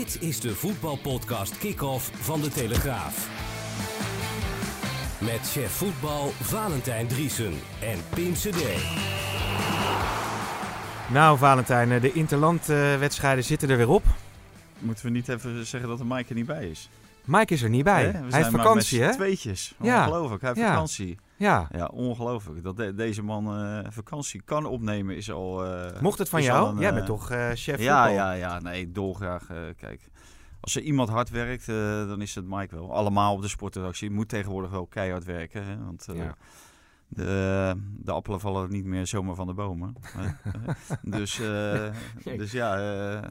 Dit is de voetbalpodcast Kick-Off van De Telegraaf. Met chef voetbal Valentijn Driesen en Pim CD. Nou, Valentijn, eh, de interlandwedstrijden zitten er weer op. Moeten we niet even zeggen dat de Mike er niet bij is? Mike is er niet bij. Hè? We Hij heeft maar vakantie, met hè? tweetjes. Ja. Ongelooflijk, hij heeft Ja. vakantie. Ja. Ja, ongelooflijk. Dat de- deze man eh, vakantie kan opnemen is al... eh, Mocht het van jou? een, Jij bent toch eh, chef Ja, voetbal? ja, ja. Nee, dolgraag. kijk, als er iemand hard werkt, dan is het Mike wel. Allemaal op de sportredactie. Je moet tegenwoordig wel keihard werken. Hè? Want Ja. de, de appelen vallen niet meer zomaar van de bomen. dus, dus ja,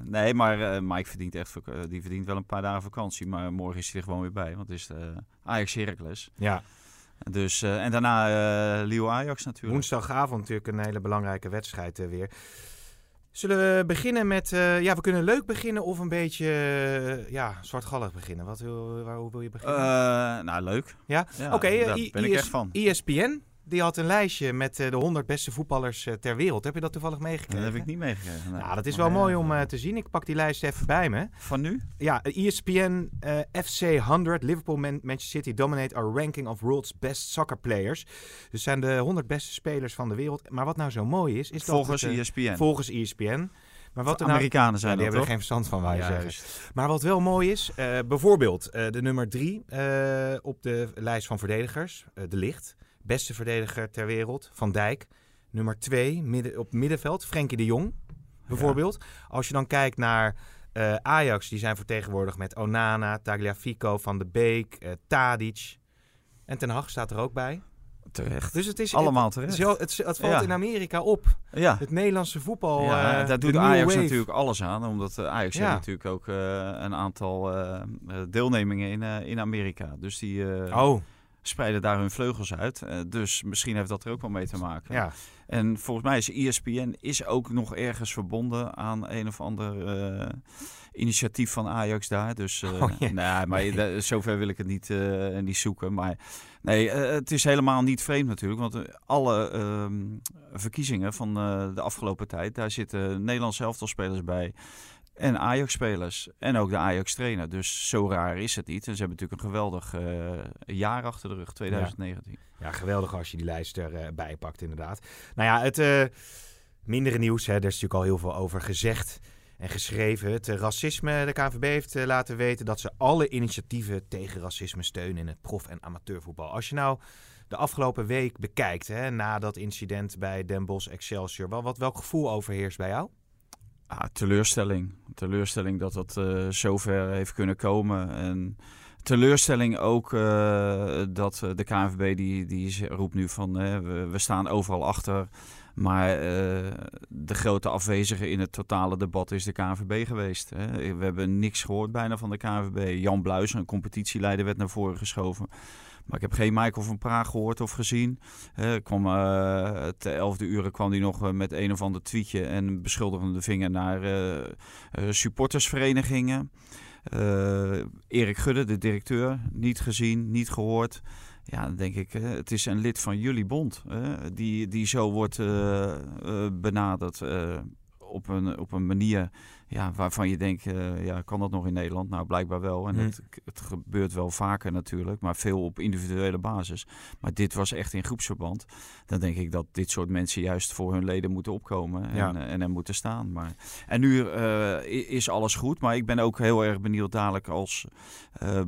nee, maar eh, Mike verdient echt die verdient wel een paar dagen vakantie. Maar morgen is hij er gewoon weer bij. Want het is eh, Ajax Heracles. Ja. Dus, eh, en daarna eh Leo Ajax natuurlijk. Woensdagavond natuurlijk een hele belangrijke wedstrijd eh, weer. Zullen we beginnen met... ja, we kunnen leuk beginnen of een beetje ja, zwartgallig beginnen. Wat wil, waar, hoe wil je beginnen? Nou, leuk. ja? Ja, Oké, eh, daar ben ik echt van. ESPN, die had een lijstje met eh, de 100 beste voetballers eh, ter wereld. Heb je dat toevallig Dat meegekregen? heb ik niet meegekregen. Nou, dat is wel mooi om eh, te zien. Ik pak die lijst even bij me. Van nu? Ja, ESPN eh, FC 100, Liverpool, Man- Manchester City dominate our ranking of world's best soccer players. Dus zijn de 100 beste spelers van de wereld. Maar wat nou zo mooi is, is dat Volgens het, eh, ESPN. volgens ESPN. Maar wat er nou, Amerikanen Ja, zijn die dat hebben er geen verstand van, wij Ja, zeggen. juist. Maar wat wel mooi is, bijvoorbeeld de nummer drie op de lijst van verdedigers, De Licht. Beste verdediger ter wereld, Van Dijk. Nummer twee midden, op middenveld, Frenkie de Jong, bijvoorbeeld. Als je dan kijkt naar eh, Ajax, die zijn vertegenwoordigd met Onana, Tagliafico, Van de Beek, eh, Tadic. En Ten Hag staat er ook bij. Terecht. Dus het is Allemaal het, terecht. zo- het, het valt Ja. in Amerika op. Ja. Het Nederlandse voetbal. ja, eh, daar doet Ajax wave. natuurlijk alles aan. Omdat Ajax Ja. heeft natuurlijk ook een aantal deelnemingen in, in Amerika. Dus die Oh, spreiden daar hun vleugels uit. Eh, dus misschien heeft dat er ook wel mee te maken. ja. En volgens mij is ESPN is ook nog ergens verbonden aan een of ander eh, initiatief van Ajax daar. Dus eh, Oh, nee, maar zover wil ik het niet, niet zoeken. Maar nee, het is helemaal niet vreemd natuurlijk. Want alle ehm, verkiezingen van de afgelopen tijd, daar zitten Nederlandse elftalspelers bij. En Ajax-spelers. En ook de Ajax-trainer. Dus zo raar is het niet. En ze hebben natuurlijk een geweldig eh, jaar achter de rug, 2019. Ja, geweldig als je die lijst erbij pakt, inderdaad. Nou ja, het eh, mindere nieuws, hè, daar is natuurlijk al heel veel over gezegd en geschreven. Het racisme, de KNVB heeft eh, laten weten dat ze alle initiatieven tegen racisme steunen in het prof- en amateurvoetbal. Als je nou de afgelopen week bekijkt, hè, na dat incident bij Den Bosch Excelsior, wat, wat, welk gevoel overheerst bij jou? Ah, teleurstelling. Teleurstelling dat dat eh zover heeft kunnen komen. En teleurstelling ook eh, dat eh, de KNVB die, die roept nu van we, staan overal achter. Maar de grote afwezige in het totale debat is de KNVB geweest. Hè. We hebben niks gehoord bijna van de KNVB. Jan Bluis, een competitieleider, werd naar voren geschoven. Maar ik heb geen Michael van Praag gehoord of gezien. Eh, kwam, eh te elfde uren kwam hij nog eh, met een of ander tweetje en beschuldigende vinger naar eh, supportersverenigingen. Erik Gudde, de directeur, niet gezien, niet gehoord. Ja, dan denk ik, het is een lid van jullie bond eh, die, die zo wordt benaderd eh, op, een, op een manier ja, waarvan je denkt, eh, ja, kan dat nog in Nederland? Nou, blijkbaar wel. En Hmm. het, het gebeurt wel vaker natuurlijk, maar veel op individuele basis. Maar dit was echt in groepsverband. Dan denk ik dat dit soort mensen juist voor hun leden moeten opkomen en, Ja. eh, en er moeten staan. Maar, en nu eh, is alles goed, maar ik ben ook heel erg benieuwd dadelijk als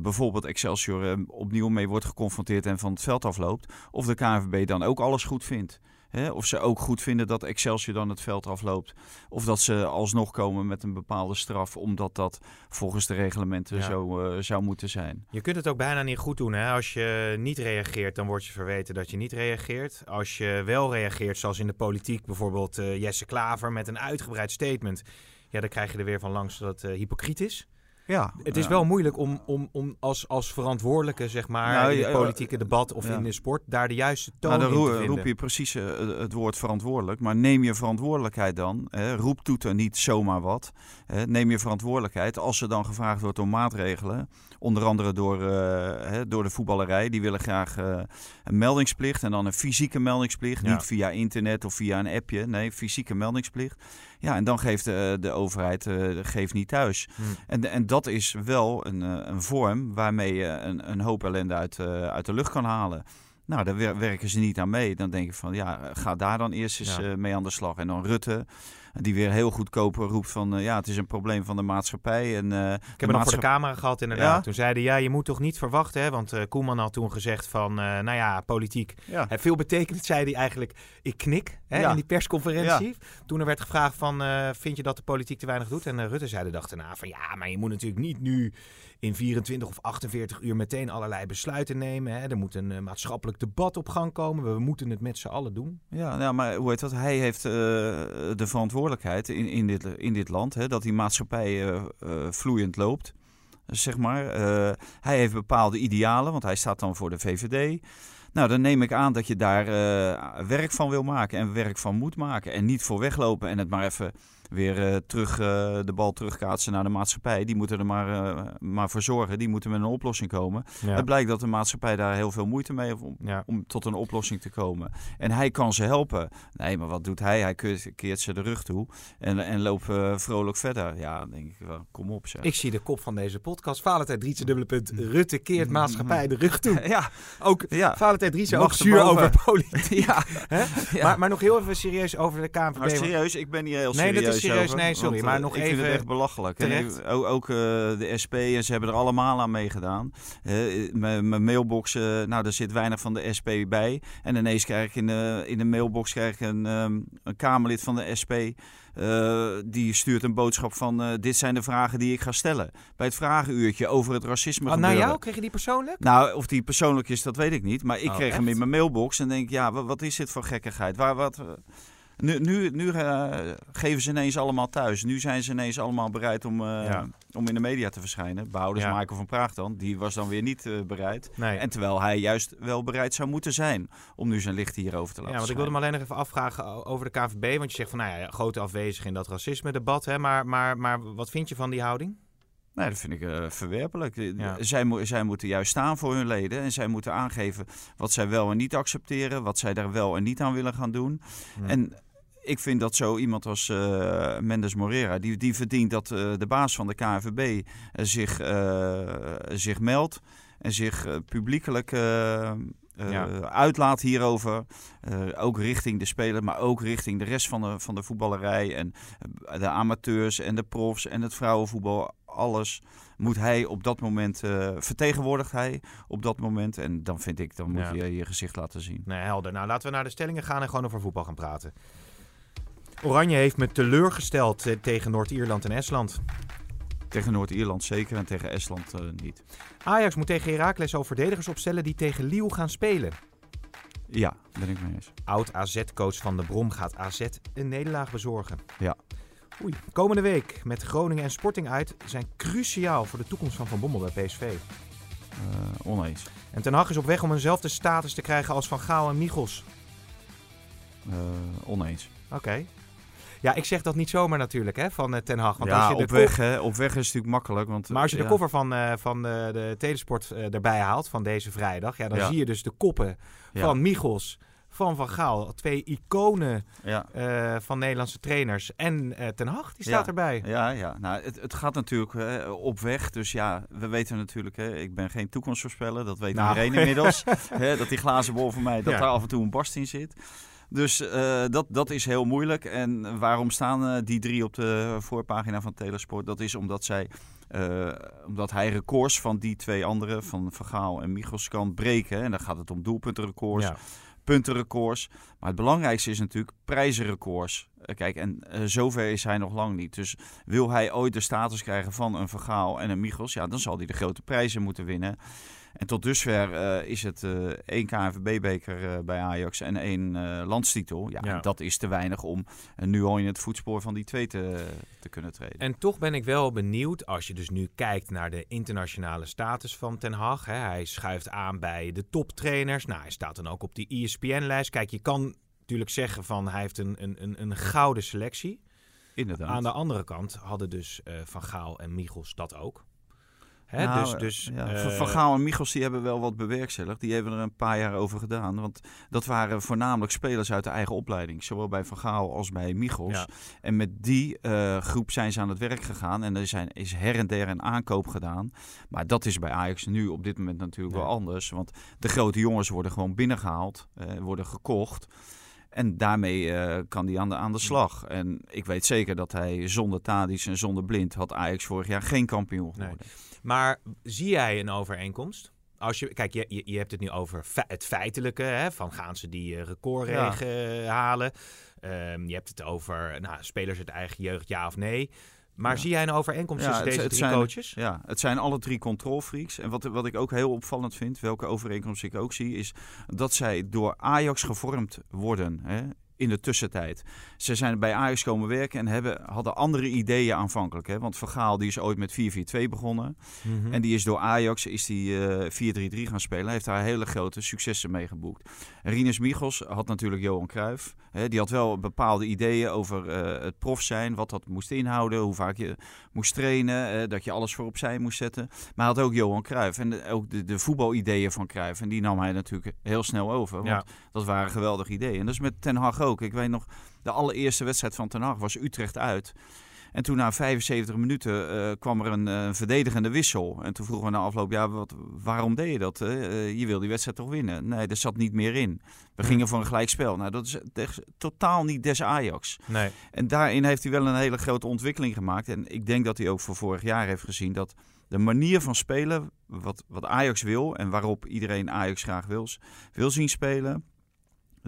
bijvoorbeeld Excelsior opnieuw mee wordt geconfronteerd en van het veld afloopt. Of de KNVB dan ook alles goed vindt. Hè? Of ze ook goed vinden dat Excelsior dan het veld afloopt. Of dat ze alsnog komen met een bepaalde straf, omdat dat volgens de reglementen Ja. zo eh, zou moeten zijn. Je kunt het ook bijna niet goed doen. Hè? Als je niet reageert, dan word je verweten dat je niet reageert. Als je wel reageert, zoals in de politiek bijvoorbeeld eh, Jesse Klaver met een uitgebreid statement. Ja, dan krijg je er weer van langs dat het eh, hypocriet is. Ja, Het is ja. wel moeilijk om, om, om als, als verantwoordelijke, zeg maar, Nou, in het politieke debat of ja. in de sport, daar de juiste toon Nou, dan in te roep je precies eh, het woord verantwoordelijk. Maar neem je verantwoordelijkheid dan. Hè, roep toeter niet zomaar wat. Hè, neem je verantwoordelijkheid. Als er dan gevraagd wordt om maatregelen. Onder andere door, eh, hè, door de voetballerij. Die willen graag eh, een meldingsplicht. En dan een fysieke meldingsplicht. Ja. Niet via internet of via een appje. Nee, fysieke meldingsplicht. Ja, en dan geeft de, de overheid eh, geeft niet thuis. Hm. En, en dat is wel een, eh, een vorm waarmee je een, een hoop ellende uit, eh, uit de lucht kan halen. Nou, daar wer- werken ze niet aan mee. Dan denk ik van, ja, ga daar dan eerst eens Ja. eh, mee aan de slag. En dan Rutte, die weer heel goedkoop roept van, eh, ja, het is een probleem van de maatschappij. En, eh, Ik heb het nog voor de camera gehad inderdaad. Ja? Toen zeiden ja, je moet toch niet verwachten, hè? want eh, Koeman had toen gezegd van, nou ja, politiek. Ja. Veel betekend, zei hij eigenlijk, ik knik hè, Ja. in die persconferentie. Toen er werd gevraagd van, vind je dat de politiek te weinig doet? En Rutte zei de dag daarna van, ja, maar je moet natuurlijk niet nu in 24 of 48 uur meteen allerlei besluiten nemen. Hè? Er moet een eh, maatschappelijk debat op gang komen. We moeten het met z'n allen doen. Ja, maar hoe heet dat? Hij heeft eh, de verantwoordelijkheid in, in, dit, in dit land, hè, dat die maatschappij eh, vloeiend loopt. Zeg maar. Hij heeft bepaalde idealen, want hij staat dan voor de VVD. Nou, dan neem ik aan dat je daar werk van wil maken en werk van moet maken. En niet voor weglopen en het maar even weer eh, terug, eh, de bal terugkaatsen naar de maatschappij. Die moeten er maar, eh, maar voor zorgen. Die moeten met een oplossing komen. Het blijkt dat de maatschappij daar heel veel moeite mee heeft om, Ja. om tot een oplossing te komen. En hij kan ze helpen. Nee, maar wat doet hij? Hij keert, ze de rug toe en, en loopt eh, vrolijk verder. Ja, dan denk ik wel, kom op zeg. Ik zie de kop van deze podcast. Valentijn Drietse, dubbele punt. Rutte keert maatschappij de rug toe. ja, Ook ja. Valentijn Drietse, Mag ook zuur over politiek. ja. Maar, maar nog heel even serieus over de KNVB. Maar serieus, ik ben hier heel Nee, dat serieus is serieus. over, Nee, sorry, want, maar eh, nog ik vind even het echt belachelijk. En ook ook eh, de SP, en ze hebben er allemaal aan meegedaan. Eh, Mijn mailbox, eh, nou, er zit weinig van de SP bij. En ineens krijg ik in de, in de mailbox krijg ik een, ehm, een Kamerlid van de SP. eh, die stuurt een boodschap van: eh, Dit zijn de vragen die ik ga stellen. Bij het vragenuurtje over het racisme. Oh, naar jou? Kreeg je die persoonlijk? Nou, of die persoonlijk is, dat weet ik niet. Maar ik Oh, kreeg hem in mijn mailbox en denk, ja, wat, wat is dit voor gekkigheid? Waar, wat, eh, nu nu, nu eh, geven ze ineens allemaal thuis. Nu zijn ze ineens allemaal bereid om, eh, Ja. om in de media te verschijnen. Behouders Ja. Michael van Praag dan. Die was dan weer niet eh, bereid. Nee. En terwijl hij juist wel bereid zou moeten zijn om nu zijn licht hierover te laten Ja, want ik wilde me alleen nog even afvragen over de KNVB. Want je zegt van, nou ja, grote afwezig in dat racisme-debat. Hè? Maar, maar, maar wat vind je van die houding? Nee, dat vind ik verwerpelijk. Ja. Zij, mo- zij moeten juist staan voor hun leden. En zij moeten aangeven wat zij wel en niet accepteren. Wat zij daar wel en niet aan willen gaan doen. Hm. En ik vind dat zo iemand als eh, Mendes Morera, die, die verdient dat eh, de baas van de KNVB eh, zich, zich meldt en zich publiekelijk Ja. uitlaat hierover. Ook richting de speler, maar ook richting de rest van de, van de voetballerij en de amateurs en de profs en het vrouwenvoetbal. Alles moet hij op dat moment, eh vertegenwoordigt hij op dat moment. En dan vind ik, dan moet Ja. je je gezicht laten zien. Nee, helder. Nou, laten we naar de stellingen gaan en gewoon over voetbal gaan praten. Oranje heeft me teleurgesteld eh, tegen Noord-Ierland en Estland. Tegen Noord-Ierland zeker en tegen Estland eh, niet. Ajax moet tegen Heracles al verdedigers opstellen die tegen Lille gaan spelen. Ja, ben ik mee eens. Oud AZ-coach Van de Brom gaat AZ een nederlaag bezorgen. Ja. Oei. Komende week met Groningen en Sporting uit zijn cruciaal voor de toekomst van Van Bommel bij PSV. Eh, oneens. En Ten Hag is op weg om eenzelfde status te krijgen als Van Gaal en Michels. Eh, oneens. Oké. Ja, ik zeg dat niet zomaar natuurlijk, hè, van eh, Ten Hag. Want als je op weg, hè, op weg is het natuurlijk makkelijk. Want, Maar als je de cover van, eh, van de, de Telesport eh, erbij haalt van deze vrijdag, ja, dan Ja. zie je dus de koppen van Michels, van Van Gaal. Twee iconen Ja, eh, van Nederlandse trainers. En eh, Ten Hag, die staat Ja. erbij. ja, ja. Nou, het, het gaat natuurlijk hè, op weg. Dus ja, we weten natuurlijk, hè, ik ben geen toekomstvoorspeller. Dat weet Nou. iedereen inmiddels. hè, dat die glazen bol mij, dat Ja. daar af en toe een barst in zit. Dus eh, dat, dat is heel moeilijk. En waarom staan eh, die drie op de voorpagina van Telesport? Dat is omdat zij... eh, omdat hij records van die twee anderen, van Van Gaal en Michels, kan breken. En dan gaat het om doelpuntenrecords, Ja. puntenrecords. Maar het belangrijkste is natuurlijk prijzenrecords. Kijk, en zover is hij nog lang niet. Dus wil hij ooit de status krijgen van een Vergaal en een Michels, ja, dan zal hij de grote prijzen moeten winnen. En tot dusver eh, is het eh, één KNVB-beker eh, bij Ajax en één landstitel. Ja, dat is te weinig om nu al in het voetspoor van die twee te, te kunnen treden. En toch ben ik wel benieuwd, als je dus nu kijkt naar de internationale status van Ten Hag. Hè, hij schuift aan bij de toptrainers. Nou, hij staat dan ook op die ESPN-lijst. Kijk, je kan natuurlijk zeggen van hij heeft een, een, een, een gouden selectie. Inderdaad. Aan de andere kant hadden dus Van Gaal en Michels dat ook. Hè, Nou, dus, dus, ja, eh, Van- Gaal en Michels die hebben wel wat bewerkstelligd. Die hebben er een paar jaar over gedaan. Want dat waren voornamelijk spelers uit de eigen opleiding. Zowel bij Van Gaal als bij Michels. Ja. En met die eh, groep zijn ze aan het werk gegaan. En er zijn, is her en der een aankoop gedaan. Maar dat is bij Ajax nu op dit moment natuurlijk wel anders. Want de grote jongens worden gewoon binnengehaald. eh, worden gekocht. En daarmee eh, kan hij aan de, aan de slag. En ik weet zeker dat hij zonder Tadic en zonder Blind... had Ajax vorig jaar geen kampioen Nee. geworden. Maar zie jij een overeenkomst? Als je, kijk, je, je, je hebt het nu over fe- het feitelijke. Hè, van gaan ze die eh, recordregen halen? Ehm, je hebt het over nou, spelers uit eigen jeugd, ja of nee. Maar Ja. zie jij een overeenkomst tussen deze drie zijn- coaches? Ja, het zijn alle drie controlfreaks. En wat, wat ik ook heel opvallend vind, welke overeenkomst ik ook zie, is dat zij door Ajax gevormd worden. Hè? In de tussentijd. Ze zijn bij Ajax komen werken en hebben, hadden andere ideeën aanvankelijk. Hè? Want Van Gaal die is ooit met 4-4-2 begonnen. Mhm. En die is door Ajax is die, eh 4-3-3 gaan spelen. Hij heeft daar hele grote successen mee geboekt. Rinus Michels had natuurlijk Johan Cruijff. Hè, die had wel bepaalde ideeën over eh, het prof zijn. Wat dat moest inhouden. Hoe vaak je moest trainen. eh, dat je alles voor opzij moest zetten. Maar hij had ook Johan Cruijff. En de- ook de, de voetbalideeën van Cruijff. En die nam hij natuurlijk heel snel over. Want Ja. dat waren geweldige ideeën. En dat is met Ten Hag ook. Ik weet nog, de allereerste wedstrijd van Ten Hag was Utrecht uit. En toen na 75 minuten eh, kwam er een eh, verdedigende wissel. En toen vroegen we na afloop, ja, wat, waarom deed je dat? Eh, je wil die wedstrijd toch winnen? Nee, er zat niet meer in. We Hm. gingen voor een gelijkspel. Nou, dat is des- totaal niet des Ajax. Nee. En daarin heeft hij wel een hele grote ontwikkeling gemaakt. En ik denk dat hij ook voor vorig jaar heeft gezien dat de manier van spelen, wat, wat Ajax wil en waarop iedereen Ajax graag wil, wil zien spelen,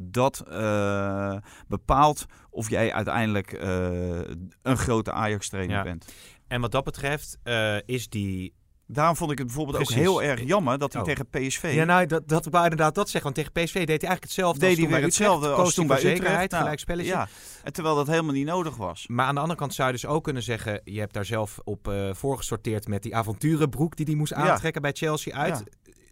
dat eh, bepaalt of jij uiteindelijk eh, een grote Ajax-trainer Ja. bent. En wat dat betreft eh, is die... Daarom vond ik het bijvoorbeeld Precies. ook heel erg jammer dat hij Oh. tegen PSV... Ja, nou, dat, dat wou inderdaad dat zeggen. Want tegen PSV deed hij eigenlijk hetzelfde deed als hij toen weer bij Utrecht. hetzelfde Koos als toen bij Utrecht. zekerheid, Nou, gelijk spelletje. Ja, en terwijl dat helemaal niet nodig was. Maar aan de andere kant zou je dus ook kunnen zeggen... je hebt daar zelf op eh, voorgesorteerd met die avonturenbroek... die hij moest Ja. aantrekken bij Chelsea uit.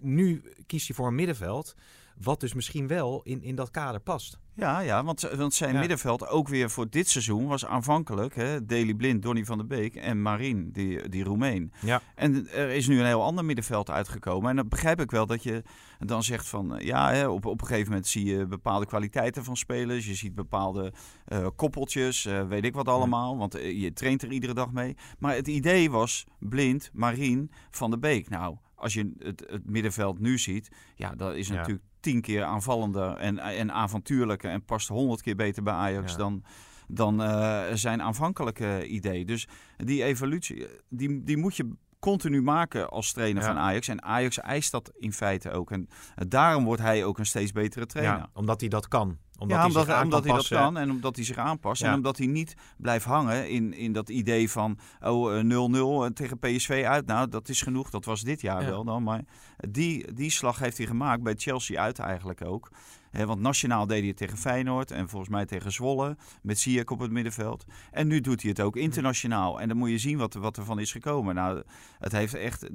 Nu kiest hij voor een middenveld... wat dus misschien wel in, in dat kader past. Ja, ja want, want zijn Ja. middenveld ook weer voor dit seizoen was aanvankelijk hè, Daley Blind, Donny van der Beek en Marien, die, die Roemeen. Ja. En er is nu een heel ander middenveld uitgekomen. En dan begrijp ik wel dat je dan zegt van eh, ja, hè, op, op een gegeven moment zie je bepaalde kwaliteiten van spelers. Je ziet bepaalde eh, koppeltjes, eh, weet ik wat allemaal. Want eh, je traint er iedere dag mee. Maar het idee was Blind, Marien, van der Beek. Nou, als je het, het middenveld nu ziet, ja, dat is Ja. natuurlijk tien keer aanvallender en, en avontuurlijker en past honderd keer beter bij Ajax Ja. dan, dan eh, zijn aanvankelijke idee. Dus die evolutie, die, die moet je continu maken als trainer Ja. van Ajax. En Ajax eist dat in feite ook. En eh, daarom wordt hij ook een steeds betere trainer. Ja, omdat hij dat kan. Omdat ja, hij omdat, zich hij dat kan en omdat hij zich aanpast. Ja. En omdat hij niet blijft hangen in, in dat idee van oh, eh, 0-0 tegen PSV uit. Nou, dat is genoeg. Dat was dit jaar Ja. wel dan. Maar die, die slag heeft hij gemaakt bij Chelsea uit eigenlijk ook. Want nationaal deed hij het tegen Feyenoord en volgens mij tegen Zwolle. Met Ziyech op het middenveld. En nu doet hij het ook internationaal. En dan moet je zien wat, wat er van is gekomen. Nou, het heeft echt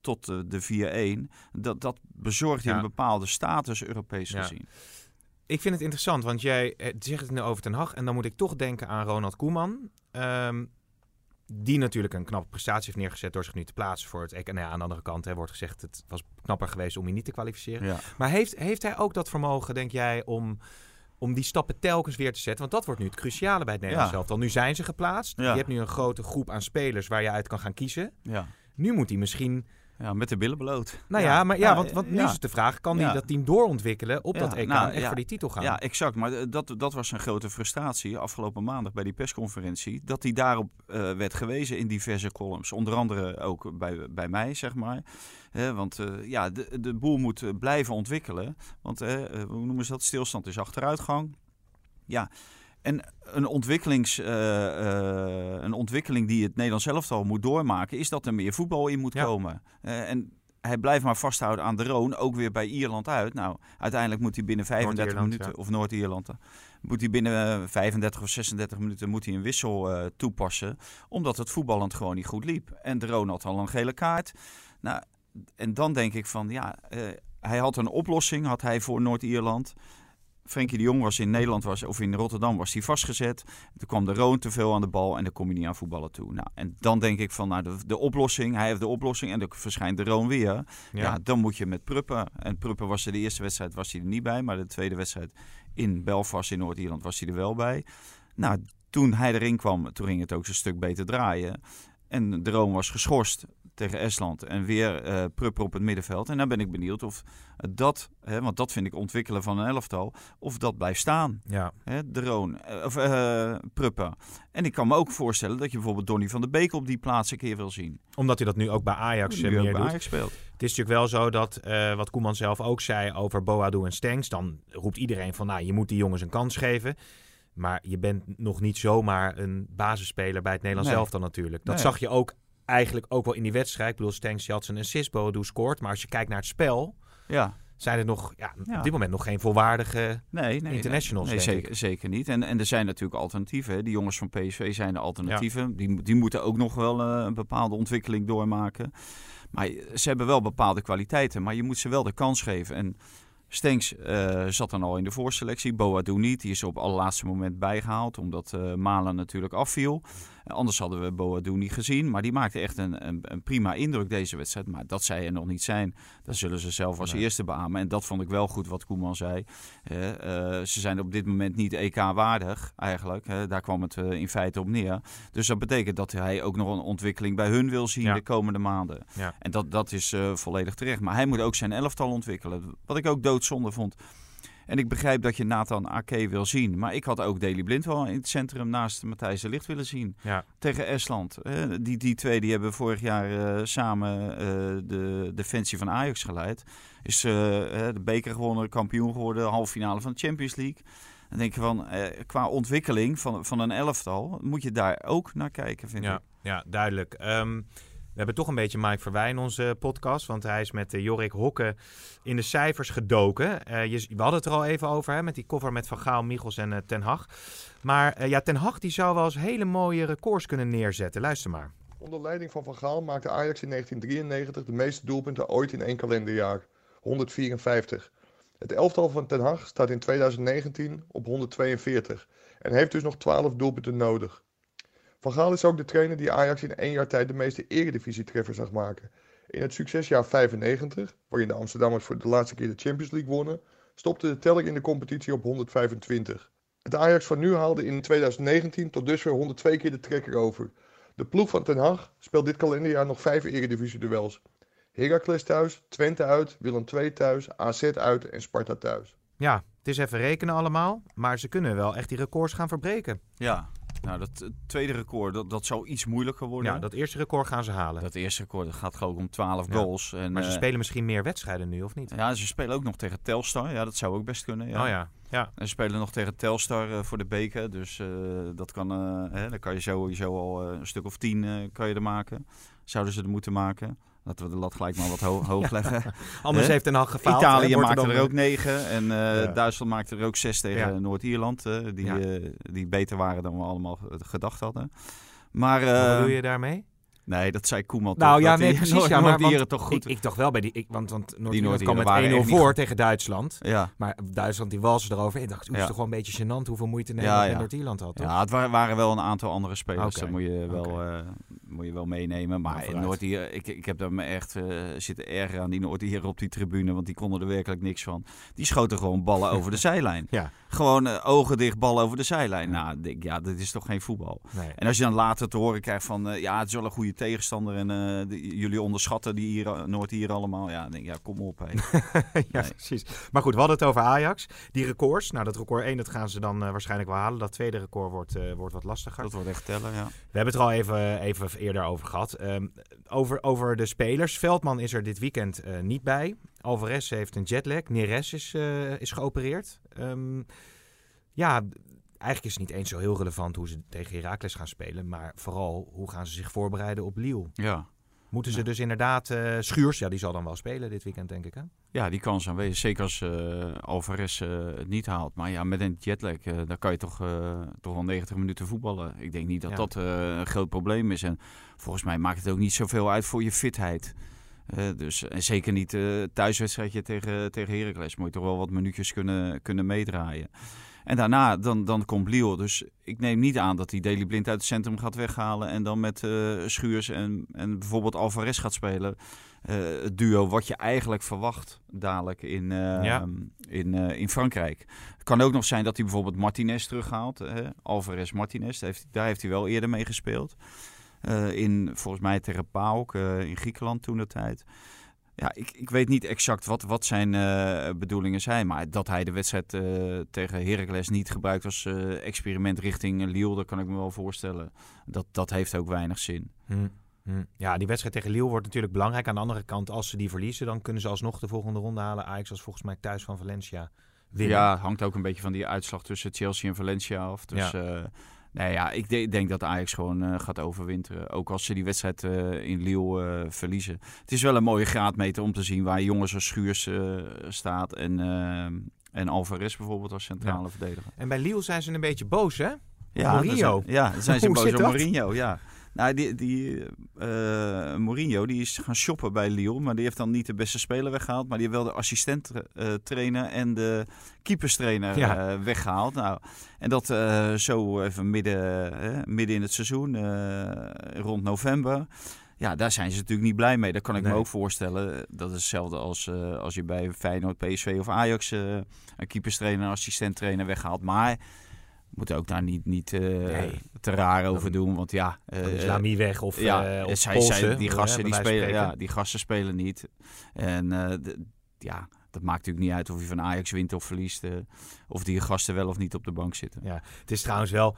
tot de, de 4-1. Dat, dat bezorgt Ja. een bepaalde status Europees Ja. gezien. Ik vind het interessant, want jij eh, zegt het nu over Ten Hag. En dan moet ik toch denken aan Ronald Koeman. Ehm, die natuurlijk een knappe prestatie heeft neergezet door zich nu te plaatsen voor het EK. Nou ja, aan de andere kant hè, wordt gezegd, het was knapper geweest om je niet te kwalificeren. Ja. Maar heeft, heeft hij ook dat vermogen, denk jij, om, om die stappen telkens weer te zetten? Want dat wordt nu het cruciale bij het Nederlands Ja. elftal. Nu zijn ze geplaatst. Je hebt nu een grote groep aan spelers waar je uit kan gaan kiezen. Ja. Nu moet hij misschien... Ja, met de billen bloot. Nou ja, maar, ja, want, want nu ja. is het de vraag, kan hij Ja. dat team doorontwikkelen op Ja, dat EK nou, en echt ja. voor die titel gaan? Ja, exact. Maar eh, dat, dat was een grote frustratie afgelopen maandag bij die persconferentie. Dat hij daarop eh, werd gewezen in diverse columns. Onder andere ook bij, bij mij, zeg maar. Hè, want eh, ja, de, de boel moet blijven ontwikkelen. Want eh, hoe noemen ze dat? Stilstand is achteruitgang. Ja. En een, ontwikkelings, eh, eh, een ontwikkeling die het Nederlands elftal moet doormaken, is dat er meer voetbal in moet Ja. komen. Eh, en hij blijft maar vasthouden aan de Roon, ook weer bij Ierland uit. Nou, uiteindelijk moet hij binnen 35 Noord-Ierland, minuten, ja. of Noord-Ierland, moet hij binnen eh, 35 of 36 minuten moet hij een wissel toepassen, omdat het voetballend gewoon niet goed liep. En de Roon had al een gele kaart. Nou, en dan denk ik van, ja, hij had een oplossing, had hij voor Noord-Ierland. Frenkie de Jong was in Nederland, was, of in Rotterdam, was hij vastgezet. Toen kwam de Roon te veel aan de bal en dan kom je niet aan voetballen toe. Nou, en dan denk ik van, nou, de, de oplossing, hij heeft de oplossing en dan verschijnt de Roon weer. Ja. dan moet je met Pruppen. En Pruppen was er de eerste wedstrijd was hij er niet bij, maar de tweede wedstrijd in Belfast in Noord-Ierland was hij er wel bij. Nou, toen hij erin kwam, toen ging het ook een stuk beter draaien. En de Roon was geschorst tegen Estland en weer eh Prupper op het middenveld. En dan ben ik benieuwd of dat, hè, want dat vind ik ontwikkelen van een elftal, of dat blijft staan. Ja, Hè, de Roon, eh, of eh Pruppen. En ik kan me ook voorstellen dat je bijvoorbeeld Donny van der Beek op die plaats een keer wil zien. omdat hij dat nu ook bij Ajax Nu meer bij doet. Ajax speelt. Het is natuurlijk wel zo dat, wat Koeman zelf ook zei over Boadu en Stenks, dan roept iedereen van, nou, je moet die jongens een kans geven. Maar je bent nog niet zomaar een basisspeler bij het Nederlands Nee. elftal natuurlijk. Dat Nee. zag je ook eigenlijk ook wel in die wedstrijd. Ik bedoel, die had zijn assist, Boadu scoort. Maar als je kijkt naar het spel, Ja, zijn er nog ja, Ja. op dit moment nog geen volwaardige... nee, nee. Internationals, nee, zeker, zeker niet. En, en er zijn natuurlijk alternatieven. hè. Die jongens van PSV zijn de alternatieven. Die, die moeten ook nog wel eh, een bepaalde ontwikkeling doormaken. Maar ze hebben wel bepaalde kwaliteiten. Maar je moet ze wel de kans geven. En Stenks eh, zat dan al in de voorselectie. Boadu niet. Die is op het allerlaatste moment bijgehaald. Omdat eh Malen natuurlijk afviel. Eh, anders hadden we Boadu niet gezien. Maar die maakte echt een, een, een prima indruk deze wedstrijd. Maar dat zij er nog niet zijn. Dat zullen ze zelf als Nee. eerste beamen. En dat vond ik wel goed wat Koeman zei. Eh, ze zijn op dit moment niet EK-waardig eigenlijk. Daar kwam het eh, in feite op neer. Dus dat betekent dat hij ook nog een ontwikkeling bij hun wil zien Ja. de komende maanden. Ja. En dat, dat is volledig terecht. Maar hij moet ook zijn elftal ontwikkelen. Wat ik ook doodzonde vond. En ik begrijp dat je Nathan Ake wil zien. Maar ik had ook Daley Blind wel in het centrum naast Matthijs de Licht willen zien. Ja, Tegen Estland. Eh, die, die twee die hebben vorig jaar eh, samen eh, de defensie van Ajax geleid. Is eh, de beker gewonnen, kampioen geworden, halve finale van de Champions League. Dan denk je van, eh, qua ontwikkeling van, van een elftal moet je daar ook naar kijken, vind ja, ik. ja duidelijk. Ehm, we hebben toch een beetje Mike Verwij in onze podcast. Want hij is met uh, Jorik Hokke in de cijfers gedoken. Uh, je, we hadden het er al even over, hè, met die cover met Van Gaal, Michels en Ten Hag. Maar ja, Ten Hag die zou wel eens hele mooie records kunnen neerzetten. Luister maar. Onder leiding van Van Gaal maakte Ajax in 1993 de meeste doelpunten ooit in één kalenderjaar. 154. Het elftal van Ten Hag staat in 2019 op 142 en heeft dus nog 12 doelpunten nodig. Van Gaal is ook de trainer die Ajax in één jaar tijd de meeste eredivisietreffers zag maken. In het succesjaar 95, waarin de Amsterdammers voor de laatste keer de Champions League wonnen, stopte de teller in de competitie op 125. Het Ajax van nu haalde in 2019 tot dusver 102 keer de trekker over. De ploeg van Ten Hag speelt dit kalenderjaar nog vijf eredivisie-duels. Heracles thuis, Twente uit, Willem II thuis, AZ uit en Sparta thuis. Ja, het is even rekenen allemaal, maar ze kunnen wel echt die records gaan verbreken. Ja, nou dat uh, tweede record, dat, dat zou iets moeilijker worden. Ja, dat eerste record gaan ze halen. Dat eerste record dat gaat gewoon om 12 ja. goals. En, maar ze uh, spelen misschien meer wedstrijden nu, of niet? Ja, ze spelen ook nog tegen Telstar. Ja, dat zou ook best kunnen. Ja. Oh ja, ja. En ze spelen nog tegen Telstar uh, voor de beker. Dus uh, dat kan, hè, dan kan je sowieso al een stuk of tien kan je er maken. Zouden ze er moeten maken. Laten we de lat gelijk maar wat ho hoog leggen. Anders heeft een al gefaald. Italië maakte er, ook negen. En uh, ja. Duitsland maakte er ook zes tegen ja. Noord-Ierland. Uh, die, uh, die beter waren dan we allemaal gedacht hadden. Maar, wat doe je daarmee? Nee, dat zei Koeman nou, toch. ja, nee, precies. Noord ja, maar want, toch goed. Ik, ik dacht wel bij die... Ik, want want Noord-Ierland kwam met 1-0 voor tegen Duitsland. Ja. Maar Duitsland die walsen erover. Ik dacht, het is toch wel een beetje gênant hoeveel moeite Nederland en Noord-Ierland had, toch? Ja, het waren wel een aantal andere spelers. Okay. Dat moet je wel, okay. uh, moet je wel meenemen. Maar nou, in Noord-Ier... Ik, ik heb daar me echt uh, zitten erger aan die Noord-Ier op die tribune. Want die konden er werkelijk niks van. Die schoten gewoon ballen over de zijlijn. Ja. Gewoon uh, ogen dicht, ballen over de zijlijn. Nou, denk, ja, dat is toch geen voetbal. Nee. En als je dan later te horen krijgt van... uh, ja, het is wel een goede tegenstander en de, jullie onderschatten die hier, Noord-Ier allemaal. Ja, denk ja, kom op. Hey. ja, nee. precies. Maar goed, we hadden het over Ajax. Die records, nou dat record 1, dat gaan ze dan waarschijnlijk wel halen. Dat tweede record wordt, wordt wat lastiger. Dat wordt echt tellen, ja. We hebben het er al even, even eerder over gehad. Um, over, over de spelers. Veldman is er dit weekend uh, niet bij. Alvarez heeft een jetlag. Neres is, uh, is geopereerd. Um, ja, eigenlijk is het niet eens zo heel relevant hoe ze tegen Heracles gaan spelen. Maar vooral, hoe gaan ze zich voorbereiden op Lille? Ja. Moeten ze Ja. dus inderdaad... eh, Schuurs, ja, die zal dan wel spelen dit weekend, denk ik, hè? Ja, die kans aanwezig. Zeker als eh Alvarez eh, het niet haalt. Maar ja, met een jetlag, daar kan je toch, toch wel 90 minuten voetballen. Ik denk niet dat Ja. dat een groot probleem is. En volgens mij maakt het ook niet zoveel uit voor je fitheid. Dus, en zeker niet eh thuiswedstrijdje tegen, tegen Heracles. Moet je toch wel wat minuutjes kunnen, kunnen meedraaien. En daarna, dan, dan komt Lille. Dus ik neem niet aan dat hij Daily Blind uit het centrum gaat weghalen. En dan met eh, Schuurs en, en bijvoorbeeld Alvarez gaat spelen. Eh, het duo wat je eigenlijk verwacht dadelijk in, eh, Ja. in, in Frankrijk. Het kan ook nog zijn dat hij bijvoorbeeld Martinez terughaalt. hè. Alvarez Martinez, daar heeft, daar heeft hij wel eerder mee gespeeld. In, volgens mij tegen PAOK eh, in Griekenland toen de tijd. Ja, ik, ik weet niet exact wat, wat zijn eh, bedoelingen zijn. Maar dat hij de wedstrijd eh, tegen Heracles niet gebruikt als eh, experiment richting Lille, dat kan ik me wel voorstellen. Dat, dat heeft ook weinig zin. Hm, hm. Ja, die wedstrijd tegen Lille wordt natuurlijk belangrijk. Aan de andere kant, als ze die verliezen, dan kunnen ze alsnog de volgende ronde halen. Ajax was volgens mij thuis van Valencia winnen. Ja, hangt ook een beetje van die uitslag tussen Chelsea en Valencia af. Dus ja. Nee, ja, ik de- denk dat Ajax gewoon eh, gaat overwinteren. Ook als ze die wedstrijd eh, in Lille eh, verliezen. Het is wel een mooie graadmeter om te zien waar jongens als Schuurs staat. En, en Alvarez bijvoorbeeld als centrale verdediger. En bij Lille zijn ze een beetje boos, hè? Ja, Mourinho. zijn- Ja, dan zijn ze boos op? Mourinho, ja. Nou, die, die eh, Mourinho die is gaan shoppen bij Lille, maar die heeft dan niet de beste speler weggehaald, maar die heeft wel de assistent eh, trainer en de keeperstrainer Ja. eh, weggehaald. Nou, en dat zo even midden, midden in het seizoen, rond november. Ja, daar zijn ze natuurlijk niet blij mee. Dat kan ik Nee. me ook voorstellen. Dat is hetzelfde als, als je bij Feyenoord, PSV of Ajax een keeperstrainer en assistent-trainer weghaalt. Maar moet ook daar niet, niet eh, Nee. te raar over doen. Want ja, Dan eh, is Lamy weg of, ja, eh, of zij, Polsen, zij- die gasten die spelen, ja, die gasten spelen niet. En eh, ja, dat maakt natuurlijk niet uit of je van Ajax wint of verliest. eh, of die gasten wel of niet op de bank zitten. Ja, het is trouwens wel